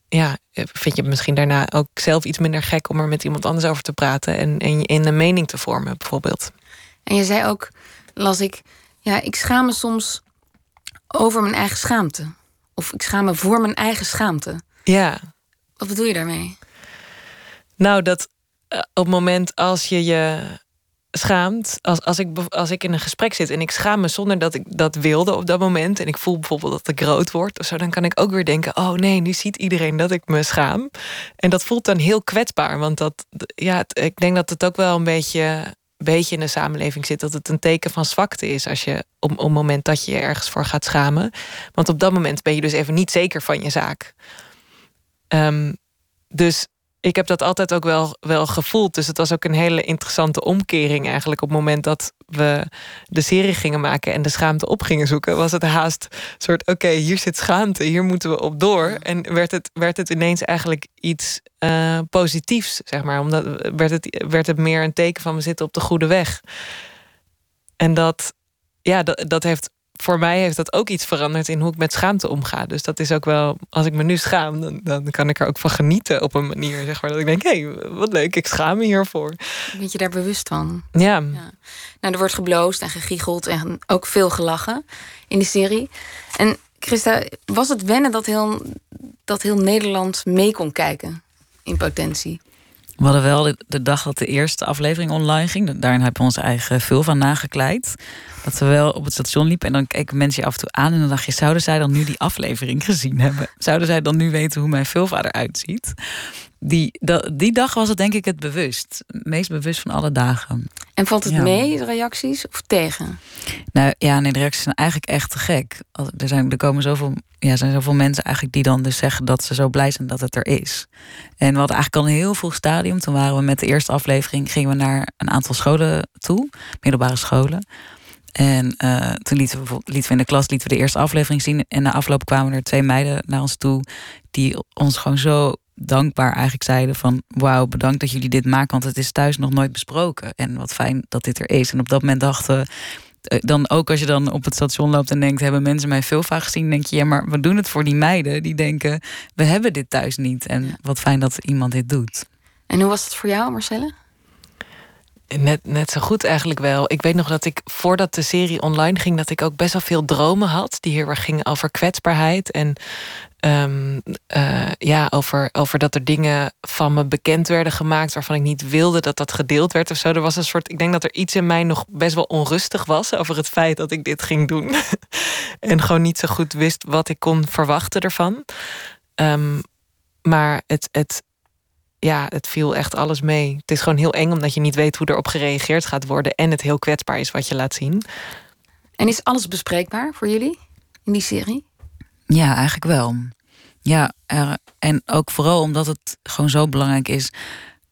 ja, vind je het misschien daarna ook zelf iets minder gek om er met iemand anders over te praten. En, en, en een mening te vormen, bijvoorbeeld. En je zei ook, las ik, ja, ik schaam me soms over mijn eigen schaamte. Of ik schaam me voor mijn eigen schaamte. Ja, Wat bedoel je daarmee? Nou, dat eh, op het moment als je je schaamt, als, als, ik, als ik in een gesprek zit en ik schaam me zonder dat ik dat wilde op dat moment, en ik voel bijvoorbeeld dat ik rood word of zo, dan kan ik ook weer denken: oh nee, nu ziet iedereen dat ik me schaam. En dat voelt dan heel kwetsbaar, want dat, ja, ik denk dat het ook wel een beetje, beetje in de samenleving zit, dat het een teken van zwakte is als je op, op het moment dat je je ergens voor gaat schamen. Want op dat moment ben je dus even niet zeker van je zaak. Ehm, dus ik heb dat altijd ook wel, wel gevoeld. Dus het was ook een hele interessante omkering eigenlijk. Op het moment dat we de serie gingen maken en de schaamte op gingen zoeken, was het haast een soort: oké, hier zit schaamte, hier moeten we op door. En werd het, werd het ineens eigenlijk iets eh, positiefs, zeg maar. Omdat werd het, werd het meer een teken van we zitten op de goede weg. En dat, ja, dat, dat heeft. Voor mij heeft dat ook iets veranderd in hoe ik met schaamte omga. Dus dat is ook wel, als ik me nu schaam, dan, dan kan ik er ook van genieten op een manier. Zeg maar, dat ik denk, hé, hey, wat leuk, ik schaam me hiervoor. Ben je daar bewust van? Ja, Nou, er wordt gebloosd en gegiegeld en ook veel gelachen in de serie. En Christa, was het wennen dat heel, dat heel Nederland mee kon kijken in potentie? We hadden wel de, dag dat de eerste aflevering online ging. Daarin hebben we onze eigen vul van nagekleid. Dat we wel op het station liepen en dan keken mensen je af en toe aan. En dan dacht je, zouden zij dan nu die aflevering gezien hebben? Zouden zij dan nu weten hoe mijn vulva eruit ziet? Die, die dag was het denk ik het bewust. Het meest bewust van alle dagen. En valt het Ja. mee, de reacties, of tegen? Nou ja, nee, de reacties zijn eigenlijk echt te gek. Er, zijn, er komen zoveel, ja, zijn zoveel mensen eigenlijk die dan dus zeggen dat ze zo blij zijn dat het er is. En we hadden eigenlijk al een heel vroeg stadium. Toen waren we met de eerste aflevering, gingen we naar een aantal scholen toe, middelbare scholen. En eh, toen lieten we, lieten we in de klas lieten we de eerste aflevering zien. En na afloop kwamen er twee meiden naar ons toe. Die ons gewoon zo dankbaar eigenlijk zeiden van... wauw, bedankt dat jullie dit maken, want het is thuis nog nooit besproken. En wat fijn dat dit er is. En op dat moment dachten we... eh, Dan ook als je dan op het station loopt en denkt... hebben mensen mij veel vaak gezien? denk je, ja, maar we doen het voor die meiden. Die denken, we hebben dit thuis niet. En wat fijn dat iemand dit doet. En hoe was het voor jou, Marcelle? net, net zo goed eigenlijk wel. Ik weet nog dat ik voordat de serie online ging, dat ik ook best wel veel dromen had. Die heel erg gingen over kwetsbaarheid. En Ehm, eh, ja, over, over dat er dingen van me bekend werden gemaakt waarvan ik niet wilde dat dat gedeeld werd of zo. Er was een soort, ik denk dat er iets in mij nog best wel onrustig was over het feit dat ik dit ging doen. en gewoon niet zo goed wist wat ik kon verwachten ervan. Ehm, maar het, het, ja, het viel echt alles mee. Het is gewoon heel eng omdat je niet weet hoe erop gereageerd gaat worden en het heel kwetsbaar is wat je laat zien. En is alles bespreekbaar voor jullie in die serie? Ja, eigenlijk wel. Ja, en ook vooral omdat het gewoon zo belangrijk is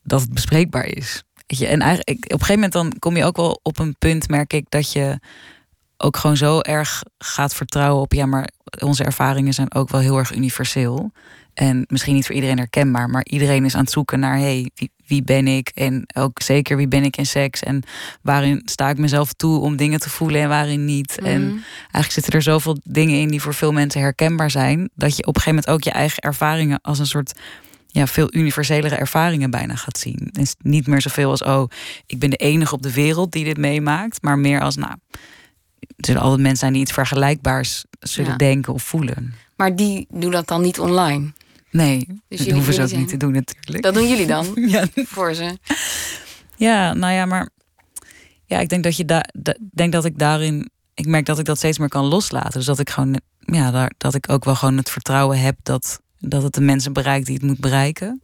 dat het bespreekbaar is. Weet je, en eigenlijk, op een gegeven moment dan kom je ook wel op een punt, merk ik, dat je ook gewoon zo erg gaat vertrouwen op, ja, maar onze ervaringen zijn ook wel heel erg universeel. En misschien niet voor iedereen herkenbaar, maar iedereen is aan het zoeken naar, hey, wie, wie ben ik? En ook zeker wie ben ik in seks? En waarin sta ik mezelf toe om dingen te voelen en waarin niet? En Mhm. eigenlijk zitten er zoveel dingen in die voor veel mensen herkenbaar zijn, dat je op een gegeven moment ook je eigen ervaringen als een soort ja, veel universelere ervaringen bijna gaat zien. Het is niet meer zoveel als, oh, ik ben de enige op de wereld die dit meemaakt, maar meer als, nou, er zullen altijd mensen zijn die iets vergelijkbaars zullen Ja. denken of voelen. Maar die doen dat dan niet online. Nee, Dus dat hoeven ze ook niet te doen natuurlijk. Dat doen jullie dan Ja. voor ze. Ja, nou ja, maar ja, ik denk dat je daar, da- denk dat ik daarin, ik merk dat ik dat steeds meer kan loslaten. Dus dat ik gewoon, ja, daar, dat ik ook wel gewoon het vertrouwen heb dat, dat het de mensen bereikt die het moet bereiken.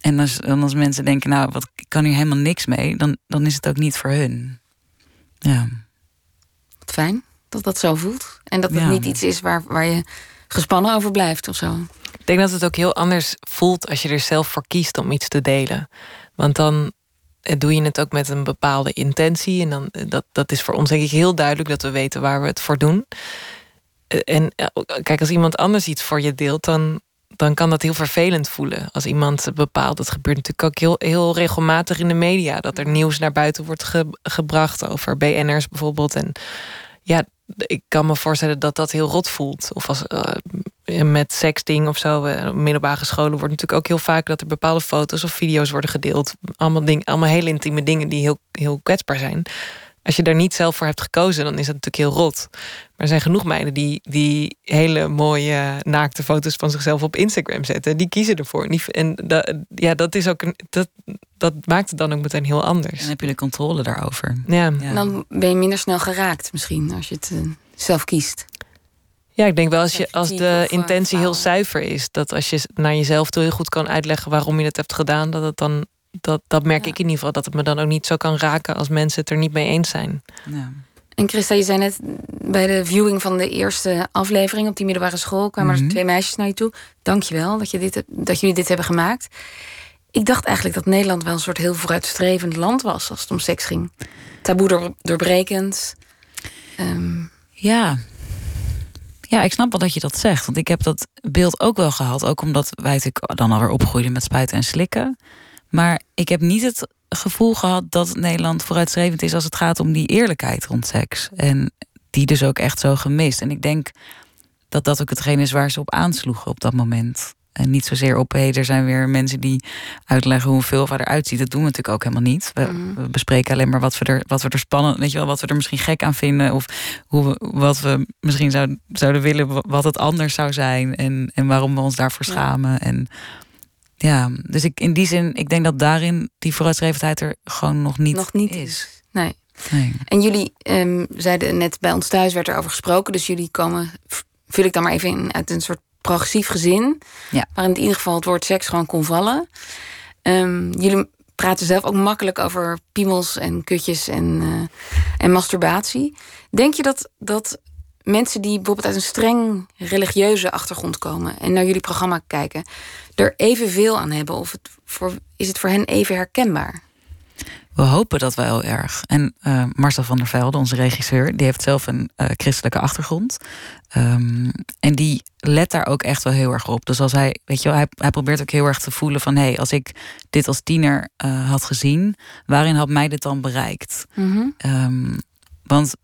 En als, en als mensen denken, nou, wat, ik kan hier helemaal niks mee, dan, dan is het ook niet voor hun. Ja, Wat fijn dat dat zo voelt. En dat het Ja. niet iets is waar, waar je gespannen over blijft of zo. Ik denk dat het ook heel anders voelt als je er zelf voor kiest om iets te delen. Want dan eh, doe je het ook met een bepaalde intentie. En dan, eh, dat, dat is voor ons denk ik heel duidelijk dat we weten waar we het voor doen. Eh, En kijk, als iemand anders iets voor je deelt, dan, dan kan dat heel vervelend voelen. Als iemand bepaalt, dat gebeurt natuurlijk ook heel, heel regelmatig in de media. Dat er nieuws naar buiten wordt ge- gebracht over BN'ers bijvoorbeeld. En ja, ik kan me voorstellen dat dat heel rot voelt. Of als eh, met sexting of zo. eh, middelbare scholen wordt natuurlijk ook heel vaak dat er bepaalde foto's of video's worden gedeeld. Allemaal, ding, allemaal heel intieme dingen die heel, heel kwetsbaar zijn. Als je daar niet zelf voor hebt gekozen, dan is dat natuurlijk heel rot. Maar er zijn genoeg meiden die, die hele mooie naakte foto's van zichzelf op Instagram zetten. Die kiezen ervoor. En, die, en dat, ja, dat, is ook een, dat, dat maakt het dan ook meteen heel anders. dan heb je de controle daarover. Ja. Dan ben je minder snel geraakt misschien als je het eh, zelf kiest. Ja, ik denk wel als, je, als de eh, intentie heel zuiver is, dat als je naar jezelf toe heel goed kan uitleggen waarom je het hebt gedaan, dat het dan. Dat, dat merk Ja. ik in ieder geval, dat het me dan ook niet zo kan raken als mensen het er niet mee eens zijn. Ja. En Christa, je zei net bij de viewing van de eerste aflevering op die middelbare school kwamen Mhm. er twee meisjes naar je toe. Dankjewel dat, je dit, dat jullie dit hebben gemaakt. Ik dacht eigenlijk dat Nederland wel een soort heel vooruitstrevend land was als het om seks ging. Taboe door, doorbrekend. Ehm, Ja. Ja, ik snap wel dat je dat zegt. Want ik heb dat beeld ook wel gehad. Ook omdat wij natuurlijk dan alweer opgroeiden met spuiten en slikken. Maar ik heb niet het gevoel gehad dat Nederland vooruitstrevend is als het gaat om die eerlijkheid rond seks. En die dus ook echt zo gemist. En ik denk dat dat ook hetgeen is waar ze op aansloegen op dat moment. En niet zozeer op, hé, er zijn weer mensen die uitleggen hoe een vulva eruit ziet. Dat doen we natuurlijk ook helemaal niet. We, Mhm. we bespreken alleen maar wat we, er, wat we er spannend, weet je wel, wat we er misschien gek aan vinden. Of hoe we, wat we misschien zouden, zouden willen, wa- wat het anders zou zijn. En, en waarom we ons daarvoor Ja. schamen. En ja, dus ik, in die zin, ik denk dat daarin die vooruitstrevendheid er gewoon nog niet, nog niet is. is. Nee. Nee. En jullie ehm, zeiden net bij ons thuis werd er over gesproken. Dus jullie komen, vul ik dan maar even in, uit een soort progressief gezin. Ja. Waarin in ieder geval het woord seks gewoon kon vallen. Ehm, jullie praten zelf ook makkelijk over piemels en kutjes en, eh, en masturbatie. Denk je dat, dat mensen die bijvoorbeeld uit een streng religieuze achtergrond komen en naar jullie programma kijken, er evenveel aan hebben? Of het voor, is het voor hen even herkenbaar? We hopen dat wel erg. En eh, Marcel van der Velde, onze regisseur, die heeft zelf een eh, christelijke achtergrond. Ehm, en die let daar ook echt wel heel erg op. Dus als hij, weet je wel, hij, hij probeert ook heel erg te voelen van hé, hey, als ik dit als tiener eh, had gezien, waarin had mij dit dan bereikt? Mhm. Ehm, want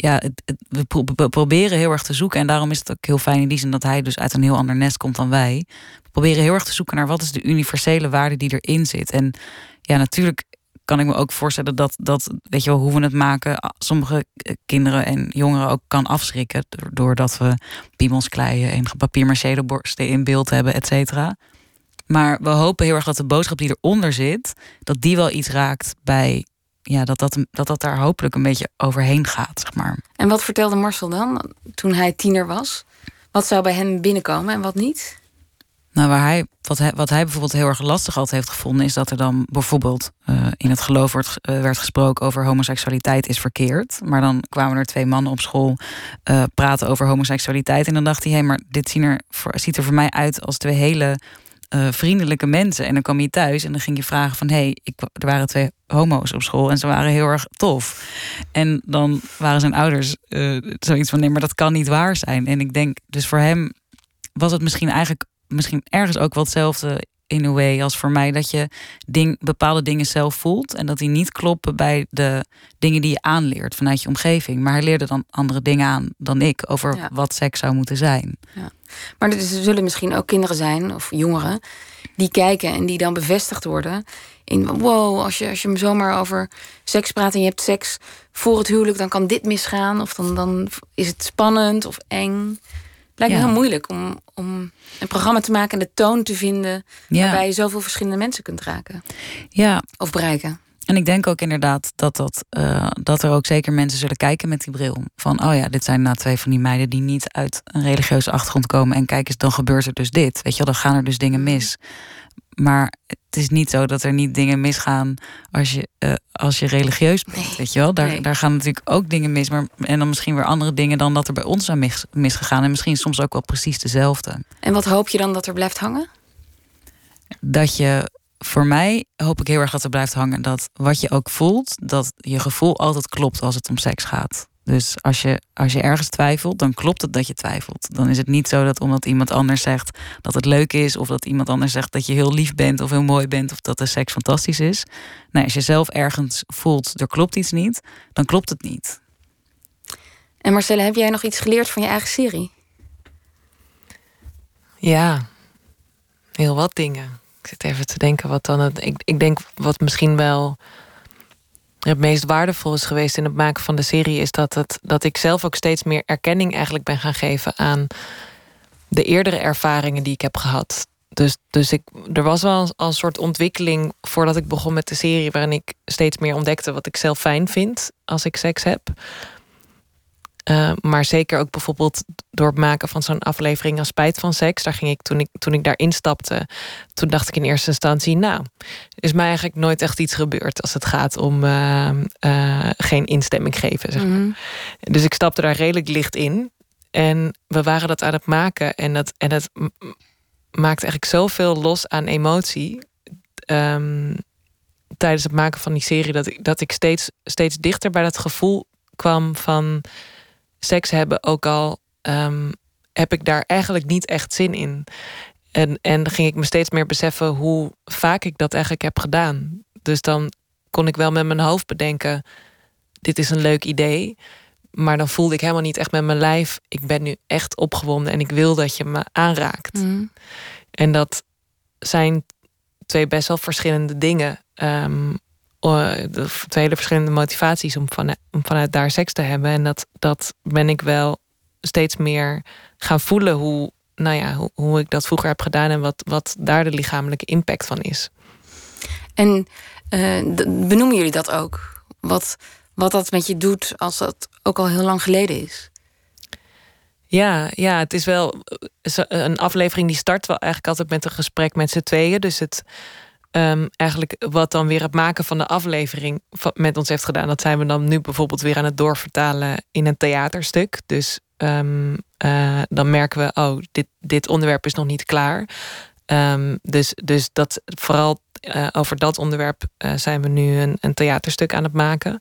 ja, het, we, pro- we proberen heel erg te zoeken. En daarom is het ook heel fijn in die zin dat hij dus uit een heel ander nest komt dan wij. We proberen heel erg te zoeken naar wat is de universele waarde die erin zit. En ja, natuurlijk kan ik me ook voorstellen dat, dat weet je wel, hoe we het maken, sommige kinderen en jongeren ook kan afschrikken. do- Doordat we piemels kleien en borsten in beeld hebben, et cetera. Maar we hopen heel erg dat de boodschap die eronder zit, dat die wel iets raakt bij. Ja, dat dat, dat dat daar hopelijk een beetje overheen gaat, zeg maar. En wat vertelde Marcel dan toen hij tiener was? Wat zou bij hem binnenkomen en wat niet? Nou, waar hij, wat, hij, wat hij bijvoorbeeld heel erg lastig altijd heeft gevonden, is dat er dan bijvoorbeeld eh, in het geloof wordt, eh, werd gesproken over homoseksualiteit is verkeerd. Maar dan kwamen er twee mannen op school eh, praten over homoseksualiteit. En dan dacht hij, hé, maar dit zien er ziet er voor mij uit als twee hele eh, vriendelijke mensen. En dan kwam je thuis en dan ging je vragen van... hé, hey, ik, er waren twee homo's op school en ze waren heel erg tof. En dan waren zijn ouders eh, zoiets van... nee, maar dat kan niet waar zijn. En ik denk, dus voor hem was het misschien eigenlijk... misschien ergens ook wel hetzelfde in a way als voor mij... dat je ding, bepaalde dingen zelf voelt... en dat die niet kloppen bij de dingen die je aanleert vanuit je omgeving. Maar hij leerde dan andere dingen aan dan ik... over Ja. wat seks zou moeten zijn. Maar er zullen misschien ook kinderen zijn, of jongeren, die kijken en die dan bevestigd worden. In wow, als je, als je zomaar over seks praat en je hebt seks voor het huwelijk, dan kan dit misgaan. Of dan, dan is het spannend of eng. Lijkt me Ja. heel moeilijk om, om een programma te maken en de toon te vinden. Ja. waarbij je zoveel verschillende mensen kunt raken Ja, of bereiken. En ik denk ook inderdaad dat, dat, eh, dat er ook zeker mensen zullen kijken met die bril. Van, oh ja, dit zijn nou twee van die meiden die niet uit een religieuze achtergrond komen. En kijk eens, dan gebeurt er dus dit. Weet je wel, dan gaan er dus dingen mis. Maar het is niet zo dat er niet dingen misgaan als je, eh, als je religieus bent. Nee. Weet je wel, daar, Nee. daar gaan natuurlijk ook dingen mis. Maar, en dan misschien weer andere dingen dan dat er bij ons zijn mis, misgegaan. En misschien soms ook wel precies dezelfde. En wat hoop je dan dat er blijft hangen? dat je voor mij hoop ik heel erg dat er blijft hangen dat wat je ook voelt, dat je gevoel altijd klopt als het om seks gaat. Dus als je, als je ergens twijfelt, dan klopt het dat je twijfelt. Dan is het niet zo dat omdat iemand anders zegt dat het leuk is, of dat iemand anders zegt dat je heel lief bent of heel mooi bent, of dat de seks fantastisch is. Nee, als je zelf ergens voelt, er klopt iets niet, dan klopt het niet. En Marcelle, heb jij nog iets geleerd van je eigen serie? Ja, heel wat dingen. Ik zit even te denken wat dan het. Ik, ik denk wat misschien wel het meest waardevol is geweest in het maken van de serie, is dat, het, dat ik zelf ook steeds meer erkenning eigenlijk ben gaan geven aan de eerdere ervaringen die ik heb gehad. Dus, dus ik, er was wel een, een soort ontwikkeling voordat ik begon met de serie, waarin ik steeds meer ontdekte wat ik zelf fijn vind als ik seks heb. Uh, maar zeker ook bijvoorbeeld door het maken van zo'n aflevering als Spijt van Seks. Daar ging ik toen, ik toen ik daarin stapte, toen dacht ik in eerste instantie, nou, is mij eigenlijk nooit echt iets gebeurd als het gaat om uh, uh, geen instemming geven. Zeg maar. mm -hmm. Dus ik stapte daar redelijk licht in. En we waren dat aan het maken. En dat, en dat maakte eigenlijk zoveel los aan emotie. Um, tijdens het maken van die serie, dat ik, dat ik steeds, steeds dichter bij dat gevoel kwam van seks hebben, ook al um, heb ik daar eigenlijk niet echt zin in. En, en ging ik me steeds meer beseffen hoe vaak ik dat eigenlijk heb gedaan. Dus dan kon ik wel met mijn hoofd bedenken: dit is een leuk idee. Maar dan voelde ik helemaal niet echt met mijn lijf. Ik ben nu echt opgewonden en ik wil dat je me aanraakt. Mm. En dat zijn twee best wel verschillende dingen. Um, twee hele verschillende motivaties om, van, om vanuit daar seks te hebben. En dat, dat ben ik wel steeds meer gaan voelen hoe, nou ja, hoe, hoe ik dat vroeger heb gedaan en wat, wat daar de lichamelijke impact van is. En uh, benoemen jullie dat ook? Wat, wat dat met je doet als dat ook al heel lang geleden is? Ja, ja, het is wel een aflevering die start wel eigenlijk altijd met een gesprek met z'n tweeën. Dus het, Um, eigenlijk wat dan weer het maken van de aflevering met ons heeft gedaan. Dat zijn we dan nu bijvoorbeeld weer aan het doorvertalen in een theaterstuk. Dus um, uh, dan merken we, oh, dit, dit onderwerp is nog niet klaar. Um, dus, dus dat vooral uh, over dat onderwerp uh, zijn we nu een, een theaterstuk aan het maken.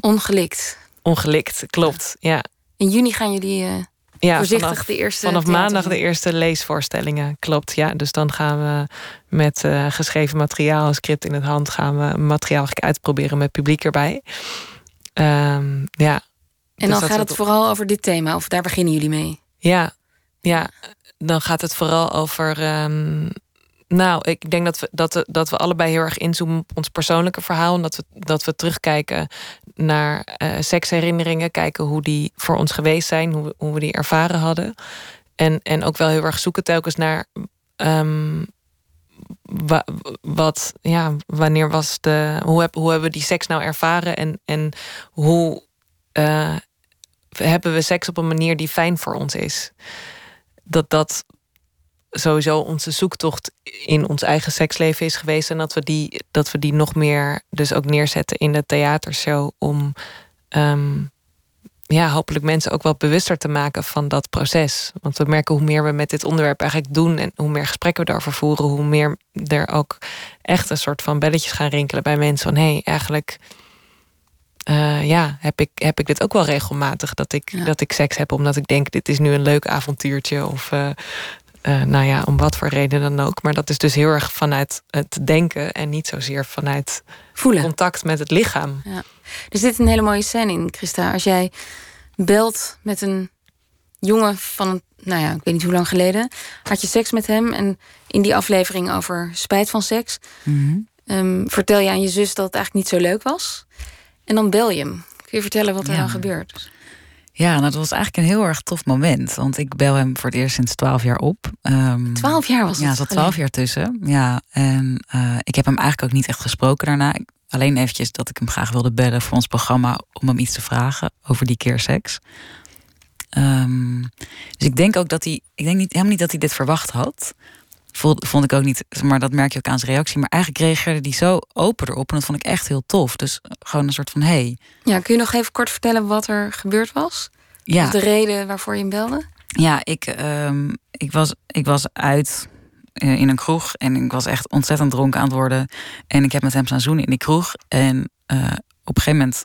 ongelikt. Ongelikt, klopt. Ja. In juni gaan jullie ja, voorzichtig vanaf, de eerste. Vanaf maandag de eerste leesvoorstellingen, klopt. Ja, dus dan gaan we met uh, geschreven materiaal, script in het hand, gaan we materiaal uitproberen met publiek erbij. Um, ja. En dus dan gaat het op... vooral over dit thema, of daar beginnen jullie mee? Ja, ja. Dan gaat het vooral over um, nou, ik denk dat we, dat, dat we allebei heel erg inzoomen op ons persoonlijke verhaal. En dat we, dat we terugkijken naar eh, seksherinneringen. Kijken hoe die voor ons geweest zijn. Hoe, hoe we die ervaren hadden. En, en ook wel heel erg zoeken telkens naar... ehm, wa- wat, ja, wanneer was de... Hoe, heb, hoe hebben we die seks nou ervaren? En, en hoe eh, hebben we seks op een manier die fijn voor ons is? Dat dat sowieso onze zoektocht in ons eigen seksleven is geweest. En dat we die, dat we die nog meer dus ook neerzetten in de theatershow. Om ehm, ja, hopelijk mensen ook wel bewuster te maken van dat proces. Want we merken hoe meer we met dit onderwerp eigenlijk doen en hoe meer gesprekken we daarover voeren, hoe meer er ook echt een soort van belletjes gaan rinkelen bij mensen. Van hé, hey, eigenlijk eh, ja, heb ik, heb ik dit ook wel regelmatig. Dat ik, dat ik seks heb omdat ik denk, dit is nu een leuk avontuurtje. Of eh, eh, nou ja, om wat voor reden dan ook. Maar dat is dus heel erg vanuit het denken en niet zozeer vanuit Voelen. contact met het lichaam. Ja. Er zit een hele mooie scène in, Christa. Als jij belt met een jongen van, nou ja, ik weet niet hoe lang geleden, had je seks met hem. En in die aflevering over spijt van seks, Mhm. ehm, vertel je aan je zus dat het eigenlijk niet zo leuk was. En dan bel je hem. Kun je vertellen wat er Ja. dan gebeurt? Ja, nou, dat was eigenlijk een heel erg tof moment. Want ik bel hem voor het eerst sinds twaalf jaar op. Ehm, Twaalf jaar was het Ja, er zat twaalf jaar tussen. Ja, en eh, ik heb hem eigenlijk ook niet echt gesproken daarna. Ik- Alleen eventjes dat ik hem graag wilde bellen voor ons programma... om hem iets te vragen over die keer seks. Ehm, dus ik denk ook dat hij... Ik denk niet, helemaal niet dat hij dit verwacht had. Vond, vond ik ook niet, maar dat merk je ook aan zijn reactie. Maar eigenlijk reageerde hij zo open erop. En dat vond ik echt heel tof. Dus gewoon een soort van, hey, Ja, kun je nog even kort vertellen wat er gebeurd was? Ja. Of de reden waarvoor je hem belde? Ja, ik, ehm, ik, was, ik was uit eh, in een kroeg en ik was echt ontzettend dronken aan het worden. En ik heb met hem staan zoenen in die kroeg. En eh, op een gegeven moment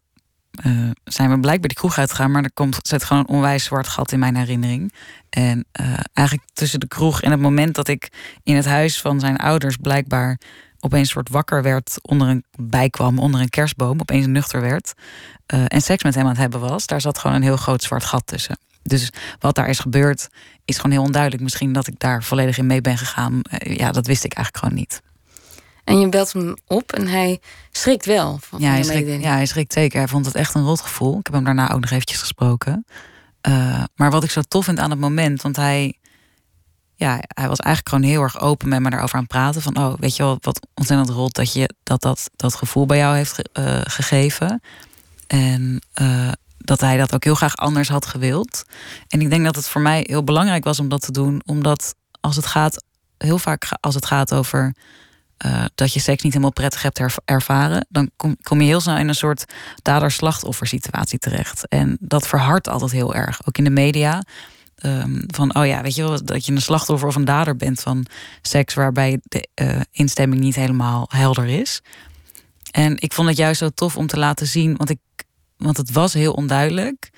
eh, zijn we blijkbaar die kroeg uitgegaan, maar er komt, zit gewoon een onwijs zwart gat in mijn herinnering. En eh, eigenlijk tussen de kroeg en het moment dat ik in het huis van zijn ouders blijkbaar opeens soort wakker werd, onder een bijkwam, onder een kerstboom, opeens nuchter werd eh, en seks met hem aan het hebben was, daar zat gewoon een heel groot zwart gat tussen. Dus wat daar is gebeurd, is gewoon heel onduidelijk. Misschien dat ik daar volledig in mee ben gegaan. Ja, dat wist ik eigenlijk gewoon niet. En je belt hem op en hij schrikt wel van Ja hij, schrikt, ja, hij schrikt zeker. Hij vond het echt een rot gevoel. Ik heb hem daarna ook nog eventjes gesproken. Eh, maar wat ik zo tof vind aan het moment, want hij, ja, hij was eigenlijk gewoon heel erg open met me daarover aan het praten. Van, oh, weet je wel, wat ontzettend rot dat je dat, dat, dat gevoel bij jou heeft ge- eh, gegeven. En eh, dat hij dat ook heel graag anders had gewild. En ik denk dat het voor mij heel belangrijk was om dat te doen, omdat als het gaat, heel vaak als het gaat over eh, dat je seks niet helemaal prettig hebt erv- ervaren, dan kom, kom je heel snel in een soort dader-slachtoffer situatie terecht. En dat verhardt altijd heel erg, ook in de media. Ehm, van, oh ja, weet je wel, dat je een slachtoffer of een dader bent van seks waarbij de eh, instemming niet helemaal helder is. En ik vond het juist zo tof om te laten zien, want, ik, want het was heel onduidelijk.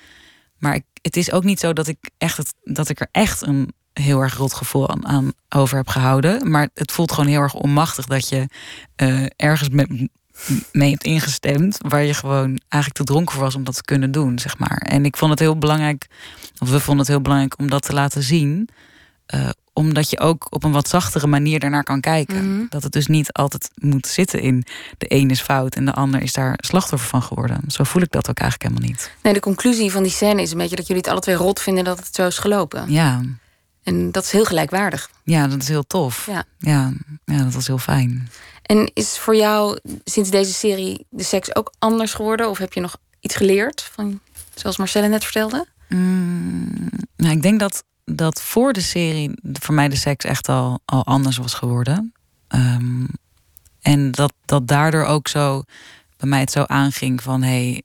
Maar ik, het is ook niet zo dat ik, echt dat ik er echt een heel erg rot gevoel aan, aan over heb gehouden. Maar het voelt gewoon heel erg onmachtig dat je eh, ergens met, mee hebt ingestemd. waar je gewoon eigenlijk te dronken voor was om dat te kunnen doen, zeg maar. En ik vond het heel belangrijk, of we vonden het heel belangrijk om dat te laten zien. eh, omdat je ook op een wat zachtere manier daarnaar kan kijken. Dat het dus niet altijd moet zitten in de een is fout en de ander is daar slachtoffer van geworden. Zo voel ik dat ook eigenlijk helemaal niet. Nee, de conclusie van die scène is een beetje dat jullie het alle twee rot vinden dat het zo is gelopen. Ja, En dat is heel gelijkwaardig. ja dat is heel tof. Ja. Ja, ja, dat was heel fijn. En is voor jou sinds deze serie de seks ook anders geworden? Of heb je nog iets geleerd? Van, zoals Marcelle net vertelde? Mm, nou, ik denk dat, dat voor de serie voor mij de seks echt al, al anders was geworden. Ehm, en dat, dat daardoor ook zo bij mij het zo aanging van hé, hey,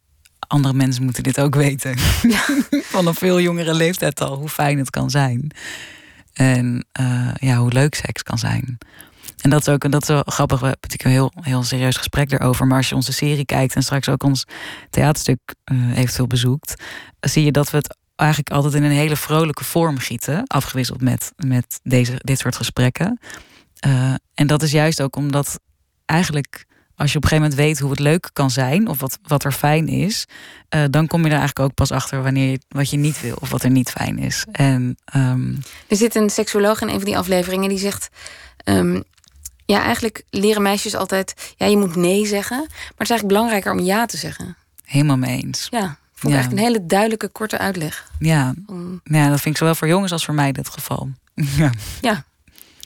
andere mensen moeten dit ook weten. van een veel jongere leeftijd al, hoe fijn het kan zijn. En eh, ja, hoe leuk seks kan zijn. En dat is ook dat is wel grappig. We hebben natuurlijk een heel, heel serieus gesprek erover. Maar als je onze serie kijkt en straks ook ons theaterstuk eh, eventueel bezoekt, zie je dat we het eigenlijk altijd in een hele vrolijke vorm gieten. Afgewisseld met, met deze, dit soort gesprekken. Uh, en dat is juist ook omdat eigenlijk als je op een gegeven moment weet hoe het leuk kan zijn, of wat, wat er fijn is, uh, dan kom je er eigenlijk ook pas achter wanneer je, wat je niet wil of wat er niet fijn is. En, um... Er zit een seksuoloog in een van die afleveringen die zegt: um, Ja, eigenlijk leren meisjes altijd... Ja, je moet nee zeggen. Maar het is eigenlijk belangrijker om ja te zeggen. Helemaal mee eens. Ja, vond Ja. eigenlijk een hele duidelijke, korte uitleg. Ja. Om- ja, dat vind ik zowel voor jongens als voor mij het geval. Ja. Ja,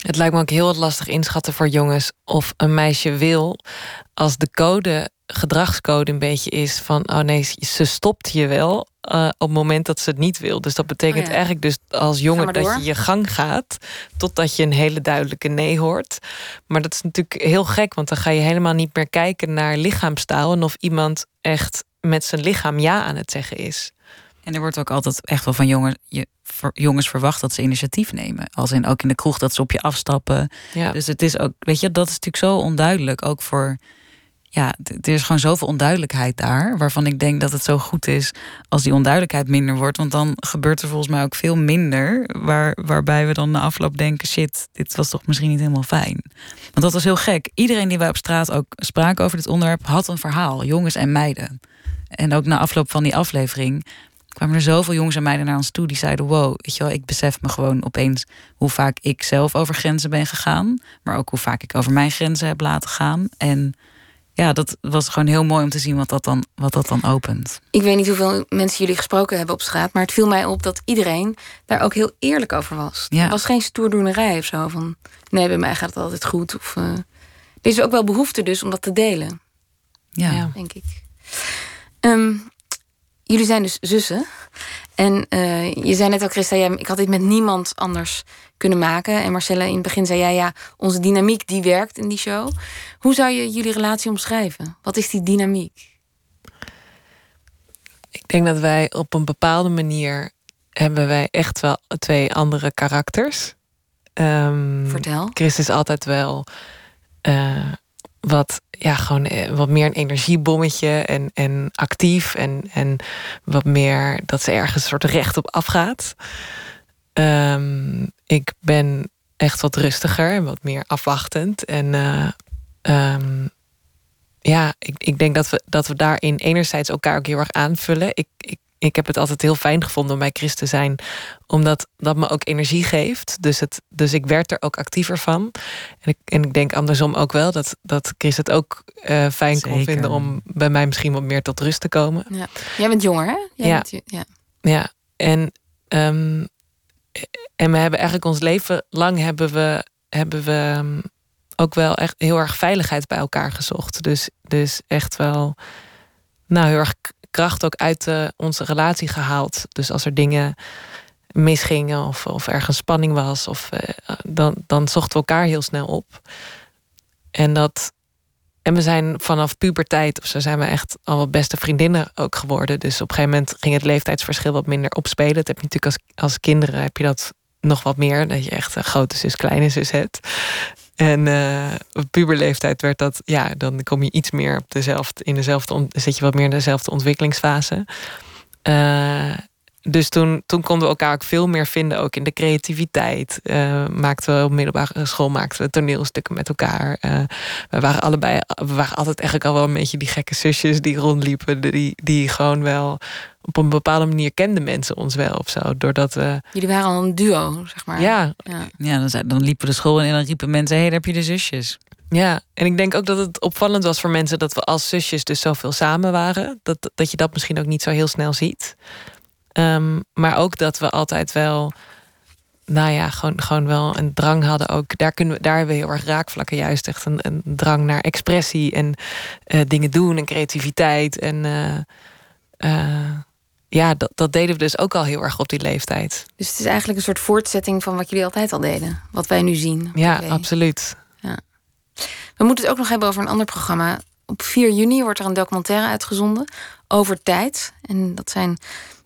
Het lijkt me ook heel lastig inschatten voor jongens of een meisje wil als de code, gedragscode een beetje is van oh nee, ze stopt je wel eh, op het moment dat ze het niet wil. Dus dat betekent Oh ja. eigenlijk dus als jongen dat je je gang gaat totdat je een hele duidelijke nee hoort. Maar dat is natuurlijk heel gek, want dan ga je helemaal niet meer kijken naar lichaamstaal en of iemand echt met zijn lichaam ja aan het zeggen is. En er wordt ook altijd echt wel van jongen, je, jongens verwacht dat ze initiatief nemen. Als in ook in de kroeg dat ze op je afstappen. Ja. Dus het is ook, weet je, dat is natuurlijk zo onduidelijk. Ook voor, ja, er is gewoon zoveel onduidelijkheid daar. Waarvan ik denk dat het zo goed is als die onduidelijkheid minder wordt. Want dan gebeurt er volgens mij ook veel minder. Waar, waarbij we dan na afloop denken: shit, dit was toch misschien niet helemaal fijn. Want dat was heel gek. Iedereen die wij op straat ook spraken over dit onderwerp had een verhaal, jongens en meiden. En ook na afloop van die aflevering kwamen er zoveel jongens en meiden naar ons toe die zeiden: Wow, weet je wel, ik besef me gewoon opeens hoe vaak ik zelf over grenzen ben gegaan, maar ook hoe vaak ik over mijn grenzen heb laten gaan. En ja, dat was gewoon heel mooi om te zien wat dat dan, wat dat dan opent. ik weet niet hoeveel mensen jullie gesproken hebben op straat... maar het viel mij op dat iedereen daar ook heel eerlijk over was. Ja. Er was geen stoerdoenerij of zo van... nee, bij mij gaat het altijd goed. Of, eh, er is ook wel behoefte dus om dat te delen, Ja, Ja. denk ik. Ehm, jullie zijn dus zussen. En eh, je zei net al, Christa, jij, ik had dit met niemand anders kunnen maken. En Marcella, in het begin zei jij, ja, onze dynamiek die werkt in die show. Hoe zou je jullie relatie omschrijven? Wat is die dynamiek? Ik denk dat wij op een bepaalde manier hebben wij echt wel twee andere karakters. Ehm, Vertel. Chris is altijd wel eh, wat, ja, gewoon eh, wat meer een energiebommetje en, en actief. En, en wat meer dat ze ergens een soort recht op afgaat. Ehm, ik ben echt wat rustiger en wat meer afwachtend. En eh, ehm, ja, ik, ik denk dat we, dat we daarin enerzijds elkaar ook heel erg aanvullen. Ik, ik, ik heb het altijd heel fijn gevonden om bij Chris te zijn, omdat dat me ook energie geeft. Dus, het, dus ik werd er ook actiever van. En ik, en ik denk andersom ook wel dat, dat Chris het ook eh, fijn kon Zeker. vinden om bij mij misschien wat meer tot rust te komen. Ja. Jij bent jonger, hè? Jij Ja. bent- ja. Ja, en, ehm, en we hebben eigenlijk ons leven lang hebben we, hebben we ehm, ook wel echt heel erg veiligheid bij elkaar gezocht. Dus, dus echt wel nou, heel erg kracht ook uit eh, onze relatie gehaald. Dus als er dingen misgingen of, of ergens spanning was, of, eh, dan, dan zochten we elkaar heel snel op. En dat. En we zijn vanaf puberteit of zo zijn we echt al wat beste vriendinnen ook geworden. Dus op een gegeven moment ging het leeftijdsverschil wat minder opspelen. Dat heb je natuurlijk als, als kinderen heb je dat nog wat meer. Dat je echt een grote zus, kleine zus hebt. En eh, op puberleeftijd werd dat, ja, dan kom je iets meer op dezelfde, in dezelfde, zit je wat meer in dezelfde ontwikkelingsfase. Eh, dus toen, toen konden we elkaar ook veel meer vinden, ook in de creativiteit. Eh, maakten we op middelbare school maakten we toneelstukken met elkaar. We waren allebei, we waren altijd eigenlijk al wel een beetje die gekke zusjes die rondliepen, die, die gewoon wel op een bepaalde manier kenden mensen ons wel of zo. Doordat we, Jullie waren al een duo, zeg maar. ja, Ja. ja dan, zei- dan liepen de school in en dan riepen mensen: hé, hey, daar heb je de zusjes. Ja, en ik denk ook dat het opvallend was voor mensen dat we als zusjes dus zoveel samen waren. Dat, dat je dat misschien ook niet zo heel snel ziet. Ehm, maar ook dat we altijd wel, nou ja, gewoon, gewoon wel een drang hadden ook. Daar, kunnen we, daar hebben we heel erg raakvlakken, juist echt een, een drang naar expressie en eh, dingen doen en creativiteit. En eh, eh, ja, dat, dat deden we dus ook al heel erg op die leeftijd. Dus het is eigenlijk een soort voortzetting van wat jullie altijd al deden. Wat wij nu zien. Ja, absoluut. We moeten het ook nog hebben over een ander programma. Op 4 juni wordt er een documentaire uitgezonden over tijd. En dat zijn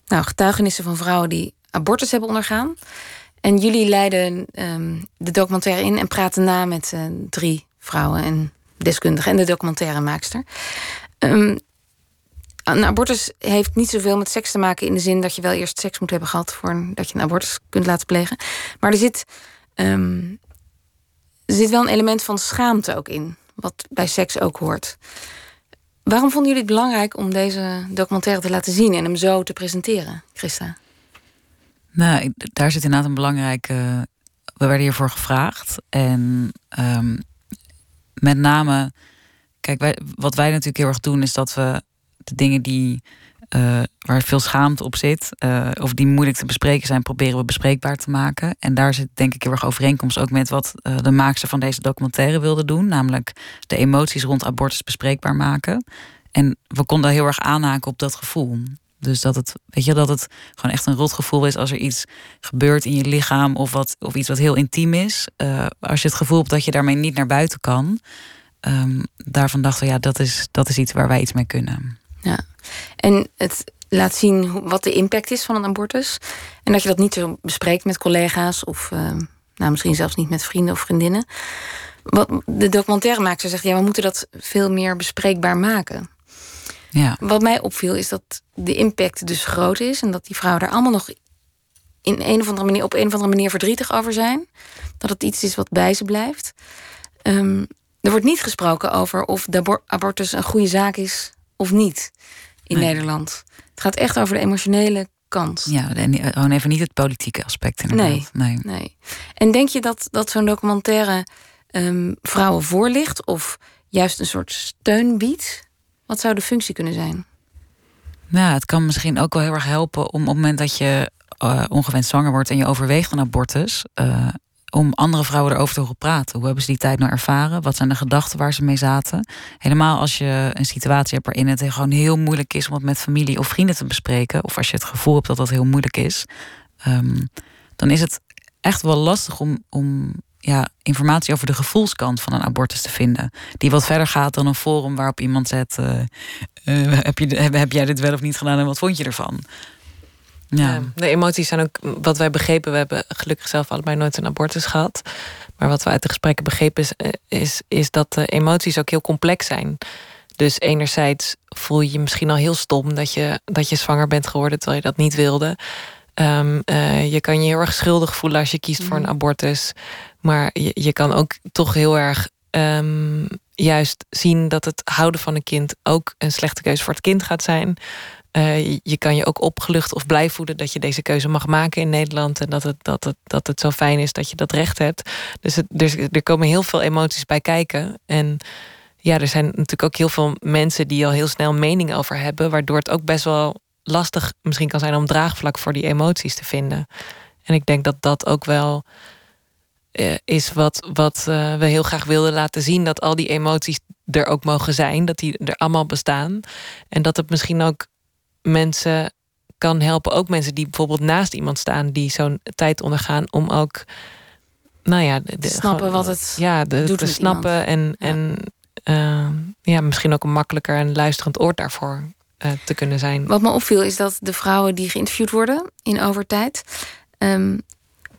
nou, getuigenissen van vrouwen die abortus hebben ondergaan. En jullie leiden ehm, de documentaire in en praten na met eh, drie vrouwen en deskundigen en de documentairemaakster. Ehm een abortus heeft niet zoveel met seks te maken in de zin dat je wel eerst seks moet hebben gehad voordat je een abortus kunt laten plegen. Maar er zit, ehm, er zit wel een element van schaamte ook in, wat bij seks ook hoort. Waarom vonden jullie het belangrijk om deze documentaire te laten zien en hem zo te presenteren, Christa? Nou, daar zit inderdaad een belangrijke. We werden hiervoor gevraagd. En ehm, met name, kijk, wat wij natuurlijk heel erg doen, is dat we dingen die eh, waar veel schaamte op zit, eh, of die moeilijk te bespreken zijn, proberen we bespreekbaar te maken. En daar zit denk ik heel erg overeenkomst ook met wat uh, de maakster van deze documentaire wilde doen, namelijk de emoties rond abortus bespreekbaar maken. En we konden heel erg aanhaken op dat gevoel. Dus dat het, weet je, dat het gewoon echt een rotgevoel is als er iets gebeurt in je lichaam of, wat, of iets wat heel intiem is. als je het gevoel hebt dat je daarmee niet naar buiten kan. Um, daarvan dachten we, ja, dat is, dat is iets waar wij iets mee kunnen. Ja, en het laat zien wat de impact is van een abortus. En dat je dat niet zo bespreekt met collega's of uh, nou, misschien zelfs niet met vrienden of vriendinnen. Wat de documentairemaker zegt, ja, we moeten dat veel meer bespreekbaar maken. Ja. Wat mij opviel is dat de impact dus groot is en dat die vrouwen er allemaal nog in een of andere manier, op een of andere manier verdrietig over zijn. Dat het iets is wat bij ze blijft. Um, er wordt niet gesproken over of de abortus een goede zaak is of niet in Nederland. Het gaat echt over de emotionele kant. Ja, en eh, gewoon even niet het politieke aspect inderdaad. Nee, nee. nee. En denk je dat, dat zo'n documentaire um, vrouwen voorlicht... of juist een soort steun biedt? Wat zou de functie kunnen zijn? Nou, het kan misschien ook wel heel erg helpen... om op het moment dat je uh, ongewenst zwanger wordt... en je overweegt een abortus... Uh, om andere vrouwen erover te horen praten. Hoe hebben ze die tijd nou ervaren? Wat zijn de gedachten waar ze mee zaten? Helemaal als je een situatie hebt waarin het gewoon heel moeilijk is om het met familie of vrienden te bespreken, of als je het gevoel hebt dat dat heel moeilijk is, um, dan is het echt wel lastig om, om ja, informatie over de gevoelskant van een abortus te vinden. Die wat verder gaat dan een forum waarop iemand zet: uh, uh, heb, je, heb jij dit wel of niet gedaan en wat vond je ervan? Ja. de emoties zijn ook wat wij begrepen. We hebben gelukkig zelf allebei nooit een abortus gehad. Maar wat we uit de gesprekken begrepen is, eh, is, is dat de emoties ook heel complex zijn. Dus enerzijds voel je je misschien al heel stom dat je, dat je zwanger bent geworden terwijl je dat niet wilde. Um, uh, je kan je heel erg schuldig voelen als je kiest voor een mhm. abortus. Maar je, je kan ook toch heel erg um, juist zien dat het houden van een kind ook een slechte keuze voor het kind gaat zijn. Uh, je kan je ook opgelucht of blij voelen dat je deze keuze mag maken in Nederland. En dat het, dat het, dat het zo fijn is dat je dat recht hebt. Dus het, er, komen heel veel emoties bij kijken. En ja, er zijn natuurlijk ook heel veel mensen die al heel snel mening over hebben. Waardoor het ook best wel lastig misschien kan zijn om draagvlak voor die emoties te vinden. En ik denk dat dat ook wel uh, is wat, wat uh, we heel graag wilden laten zien. Dat al die emoties er ook mogen zijn. Dat die er allemaal bestaan. En dat het misschien ook mensen kan helpen. Ook mensen die bijvoorbeeld naast iemand staan die zo'n tijd ondergaan, om ook, nou ja, de, snappen wat het ja, de, doet te snappen iemand. en, en uh, ja, misschien ook een makkelijker en luisterend oor daarvoor uh, te kunnen zijn. Wat me opviel is dat de vrouwen die geïnterviewd worden in overtijd um,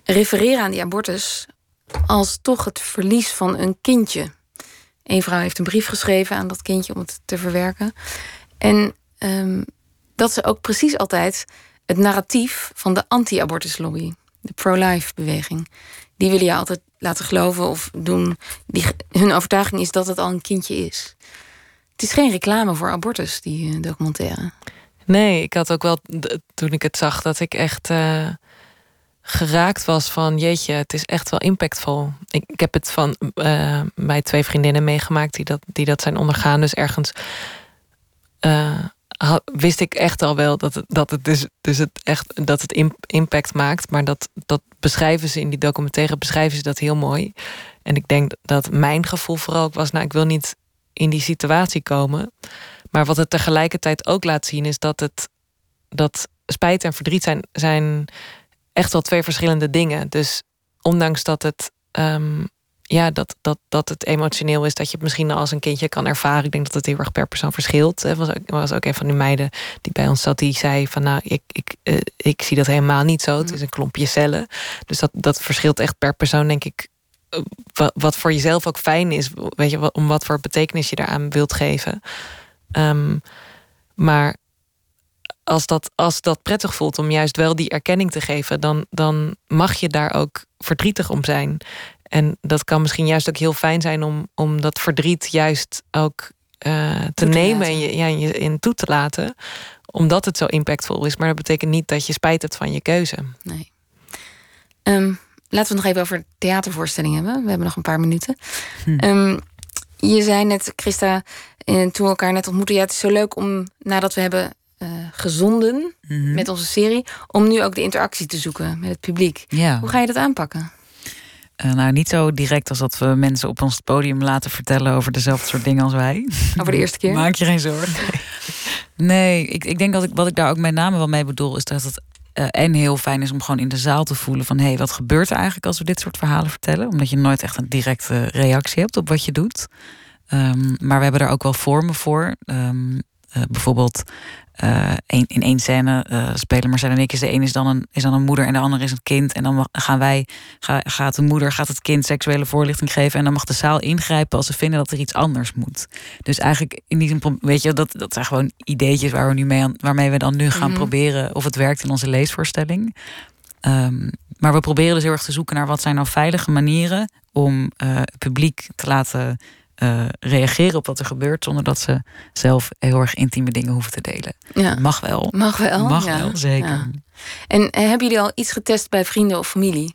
refereren aan die abortus als toch het verlies van een kindje. Een vrouw heeft een brief geschreven aan dat kindje om het te verwerken. En um, dat ze ook precies altijd het narratief van de anti-abortuslobby, de pro-life beweging, die willen je altijd laten geloven of doen. Die, hun overtuiging is dat het al een kindje is. Het is geen reclame voor abortus, die uh, documentaire. Nee, ik had ook wel toen ik het zag dat ik echt uh, geraakt was van jeetje, het is echt wel impactvol. Ik, ik heb het van uh, mijn twee vriendinnen meegemaakt die dat, die dat zijn ondergaan. Dus ergens wist ik echt al wel dat het, dat het, dus, dus het, echt, dat het impact maakt. Maar dat, dat beschrijven ze in die documentaire, beschrijven ze dat heel mooi. En ik denk dat mijn gevoel vooral ook was, nou ik wil niet in die situatie komen. Maar wat het tegelijkertijd ook laat zien is dat het dat spijt en verdriet zijn, zijn echt wel twee verschillende dingen. Dus ondanks dat het um, ja, dat, dat, dat het emotioneel is, dat je het misschien als een kindje kan ervaren. Ik denk dat het heel erg per persoon verschilt. Er was ook, was ook een van die meiden die bij ons zat, die zei van nou, ik, ik, uh, ik zie dat helemaal niet zo. Het is een klompje cellen. Dus dat, dat verschilt echt per persoon, denk ik. Uh, wat, wat voor jezelf ook fijn is, weet je, om wat voor betekenis je daaraan wilt geven. Um, maar als dat, als dat prettig voelt om juist wel die erkenning te geven, dan, dan mag je daar ook verdrietig om zijn. En dat kan misschien juist ook heel fijn zijn om, om dat verdriet juist ook uh, te, te, nemen en je, ja, je in toe te laten. Omdat het zo impactvol is. Maar dat betekent niet dat je spijt hebt van je keuze. Nee. Um, laten we het nog even over theatervoorstellingen hebben. We hebben nog een paar minuten. Hm. Um, Je zei net, Christa, en toen we elkaar net ontmoetten... ja, het is zo leuk om, nadat we hebben eh, gezonden Mhm. met onze serie... om nu ook de interactie te zoeken met het publiek. Ja. Hoe ga je dat aanpakken? Eh, nou, niet zo direct als dat we mensen op ons podium laten vertellen over dezelfde soort dingen als wij. Over de eerste keer? Maak je geen zorgen. Nee, ik, ik denk dat ik wat ik daar ook met name wel mee bedoel, is dat het eh, en heel fijn is om gewoon in de zaal te voelen van hé, hey, wat gebeurt er eigenlijk als we dit soort verhalen vertellen? Omdat je nooit echt een directe reactie hebt op wat je doet. Ehm, maar we hebben er ook wel vormen voor. Ehm, eh, bijvoorbeeld eh, een- in één scène eh, spelen Marcel en ik. Is de een is dan, een, is dan een moeder en de ander is een kind. En dan mag- gaan wij, ga, gaat de moeder gaat het kind seksuele voorlichting geven. En dan mag de zaal ingrijpen als ze vinden dat er iets anders moet. Dus eigenlijk in die zin, weet je, dat, dat zijn gewoon ideetjes waar we nu mee aan, waarmee we dan nu gaan Mhm. proberen of het werkt in onze leesvoorstelling. Ehm, maar we proberen dus heel erg te zoeken naar wat zijn nou veilige manieren om het publiek te laten eh, reageren op wat er gebeurt, zonder dat ze zelf heel erg intieme dingen hoeven te delen. Ja. Mag wel. Mag wel. Mag ja. wel, zeker. Ja. En eh, hebben jullie al iets getest bij vrienden of familie?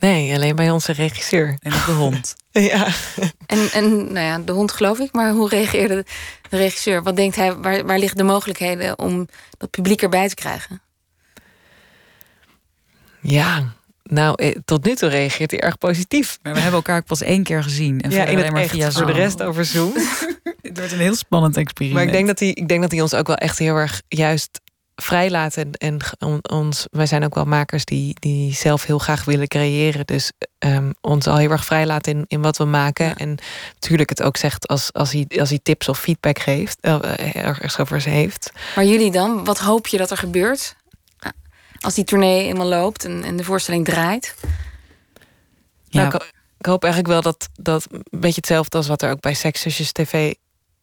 Nee, alleen bij onze regisseur. En de hond. Ja. En, en nou ja, de hond geloof ik, maar hoe reageerde de regisseur? Wat denkt hij, waar, waar liggen de mogelijkheden om dat publiek erbij te krijgen? Ja, nou, eh, tot nu toe reageert hij erg positief. Maar we hebben elkaar ook pas één keer gezien. En ja, in het maar echt. via Voor de rest over Zoom. Het wordt een heel spannend experiment. Maar ik denk dat hij, ik denk dat hij ons ook wel echt heel erg juist vrijlaat. En, ons, wij zijn ook wel makers die, die zelf heel graag willen creëren. Dus ehm, ons al heel erg vrijlaat in, in wat we maken. En natuurlijk het ook zegt als, als, hij, als hij tips of feedback geeft, eh, ergens over ze heeft. Maar jullie dan, wat hoop je dat er gebeurt? Als die tournee eenmaal loopt en, en de voorstelling draait? Nou, ik, ik hoop eigenlijk wel dat, dat een beetje hetzelfde als wat er ook bij Sekszusjes TV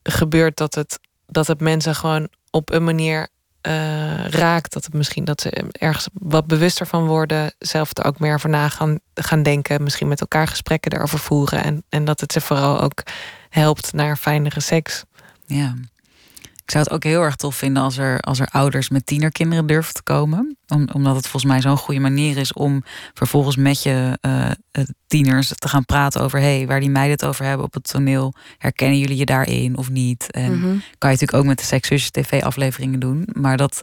gebeurt. Dat het, dat het mensen gewoon op een manier eh, raakt. Dat het misschien dat ze ergens wat bewuster van worden. Zelf er ook meer over na gaan, gaan denken. Misschien met elkaar gesprekken daarover voeren. En, en dat het ze vooral ook helpt naar fijnere seks. Ja. Ik zou het ook heel erg tof vinden als er, als er ouders met tienerkinderen durven te komen. Om, omdat het volgens mij zo'n goede manier is om vervolgens met je eh, eh, tieners te gaan praten over hey, waar die meiden het over hebben op het toneel. Herkennen jullie je daarin of niet? En Mhm. kan je natuurlijk ook met de Sekszusjes TV-afleveringen doen. Maar dat,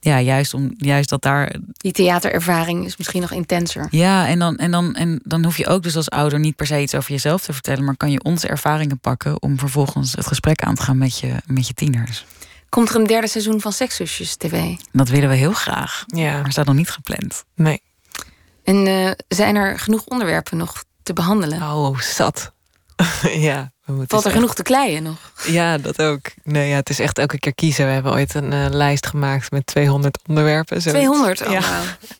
ja, juist, om, juist dat daar Die theaterervaring is misschien nog intenser. ja, en dan, en, dan, en dan hoef je ook dus als ouder niet per se iets over jezelf te vertellen, maar kan je onze ervaringen pakken om vervolgens het gesprek aan te gaan met je, met je tieners. Komt er een derde seizoen van Sekszusjes TV? Dat willen we heel graag, Ja, maar staat nog niet gepland. nee. En eh, zijn er genoeg onderwerpen nog te behandelen? Oh, zat. ja, we moeten Valt er echt- genoeg te kleien nog? Ja, dat ook. Nee, ja, het is echt elke keer kiezen. We hebben ooit een eh, lijst gemaakt met 200 onderwerpen. Zoiets. 200? Oh, Ja.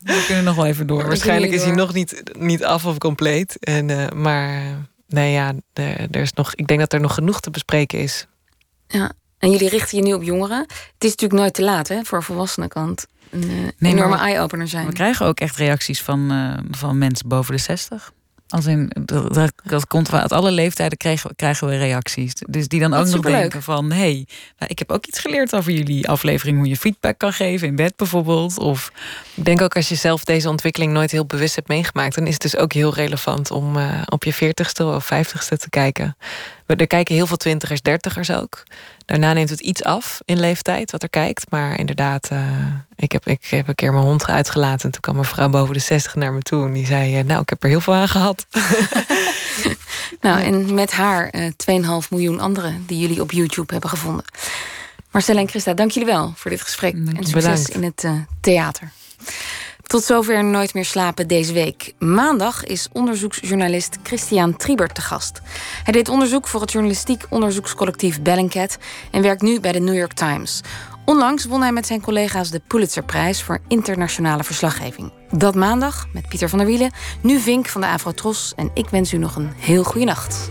We kunnen nog wel even door. Waarschijnlijk is hij nog niet, niet af of compleet. En, eh, maar eh, nee, ja, er, er is nog, ik denk dat er nog genoeg te bespreken is. Ja. En jullie richten je nu op jongeren. Het is natuurlijk nooit te laat hè, voor volwassenen kan het een eh, maar enorme eye-opener zijn. We krijgen ook echt reacties van, eh, van mensen boven de 60. Als in, dat, dat, komt uit alle leeftijden krijgen, krijgen we reacties. Dus die dan ook nog denken van... hé, hey, nou, ik heb ook iets geleerd over jullie aflevering... hoe je feedback kan geven in bed bijvoorbeeld. Of Ik denk ook als je zelf deze ontwikkeling nooit heel bewust hebt meegemaakt, dan is het dus ook heel relevant om eh, op je veertigste of vijftigste te kijken. Er kijken heel veel twintigers, dertigers ook. Daarna neemt het iets af in leeftijd wat er kijkt. Maar inderdaad, eh, ik, heb, ik heb een keer mijn hond uitgelaten. En toen kwam een vrouw boven de 60 naar me toe. En die zei: eh, Nou, ik heb er heel veel aan gehad. Nou, en met haar eh 2,5 miljoen anderen die jullie op YouTube hebben gevonden. Marcella en Christa, dank jullie wel voor dit gesprek. En succes Bedankt. in het theater. Tot zover Nooit meer slapen deze week. Maandag is onderzoeksjournalist Christian Triebert te gast. Hij deed onderzoek voor het journalistiek onderzoekscollectief Bellingcat en werkt nu bij de New York Times. Onlangs won hij met zijn collega's de Pulitzerprijs voor internationale verslaggeving. Dat maandag met Pieter van der Wielen, nu Vink van de Avrotros en ik wens u nog een heel goede nacht.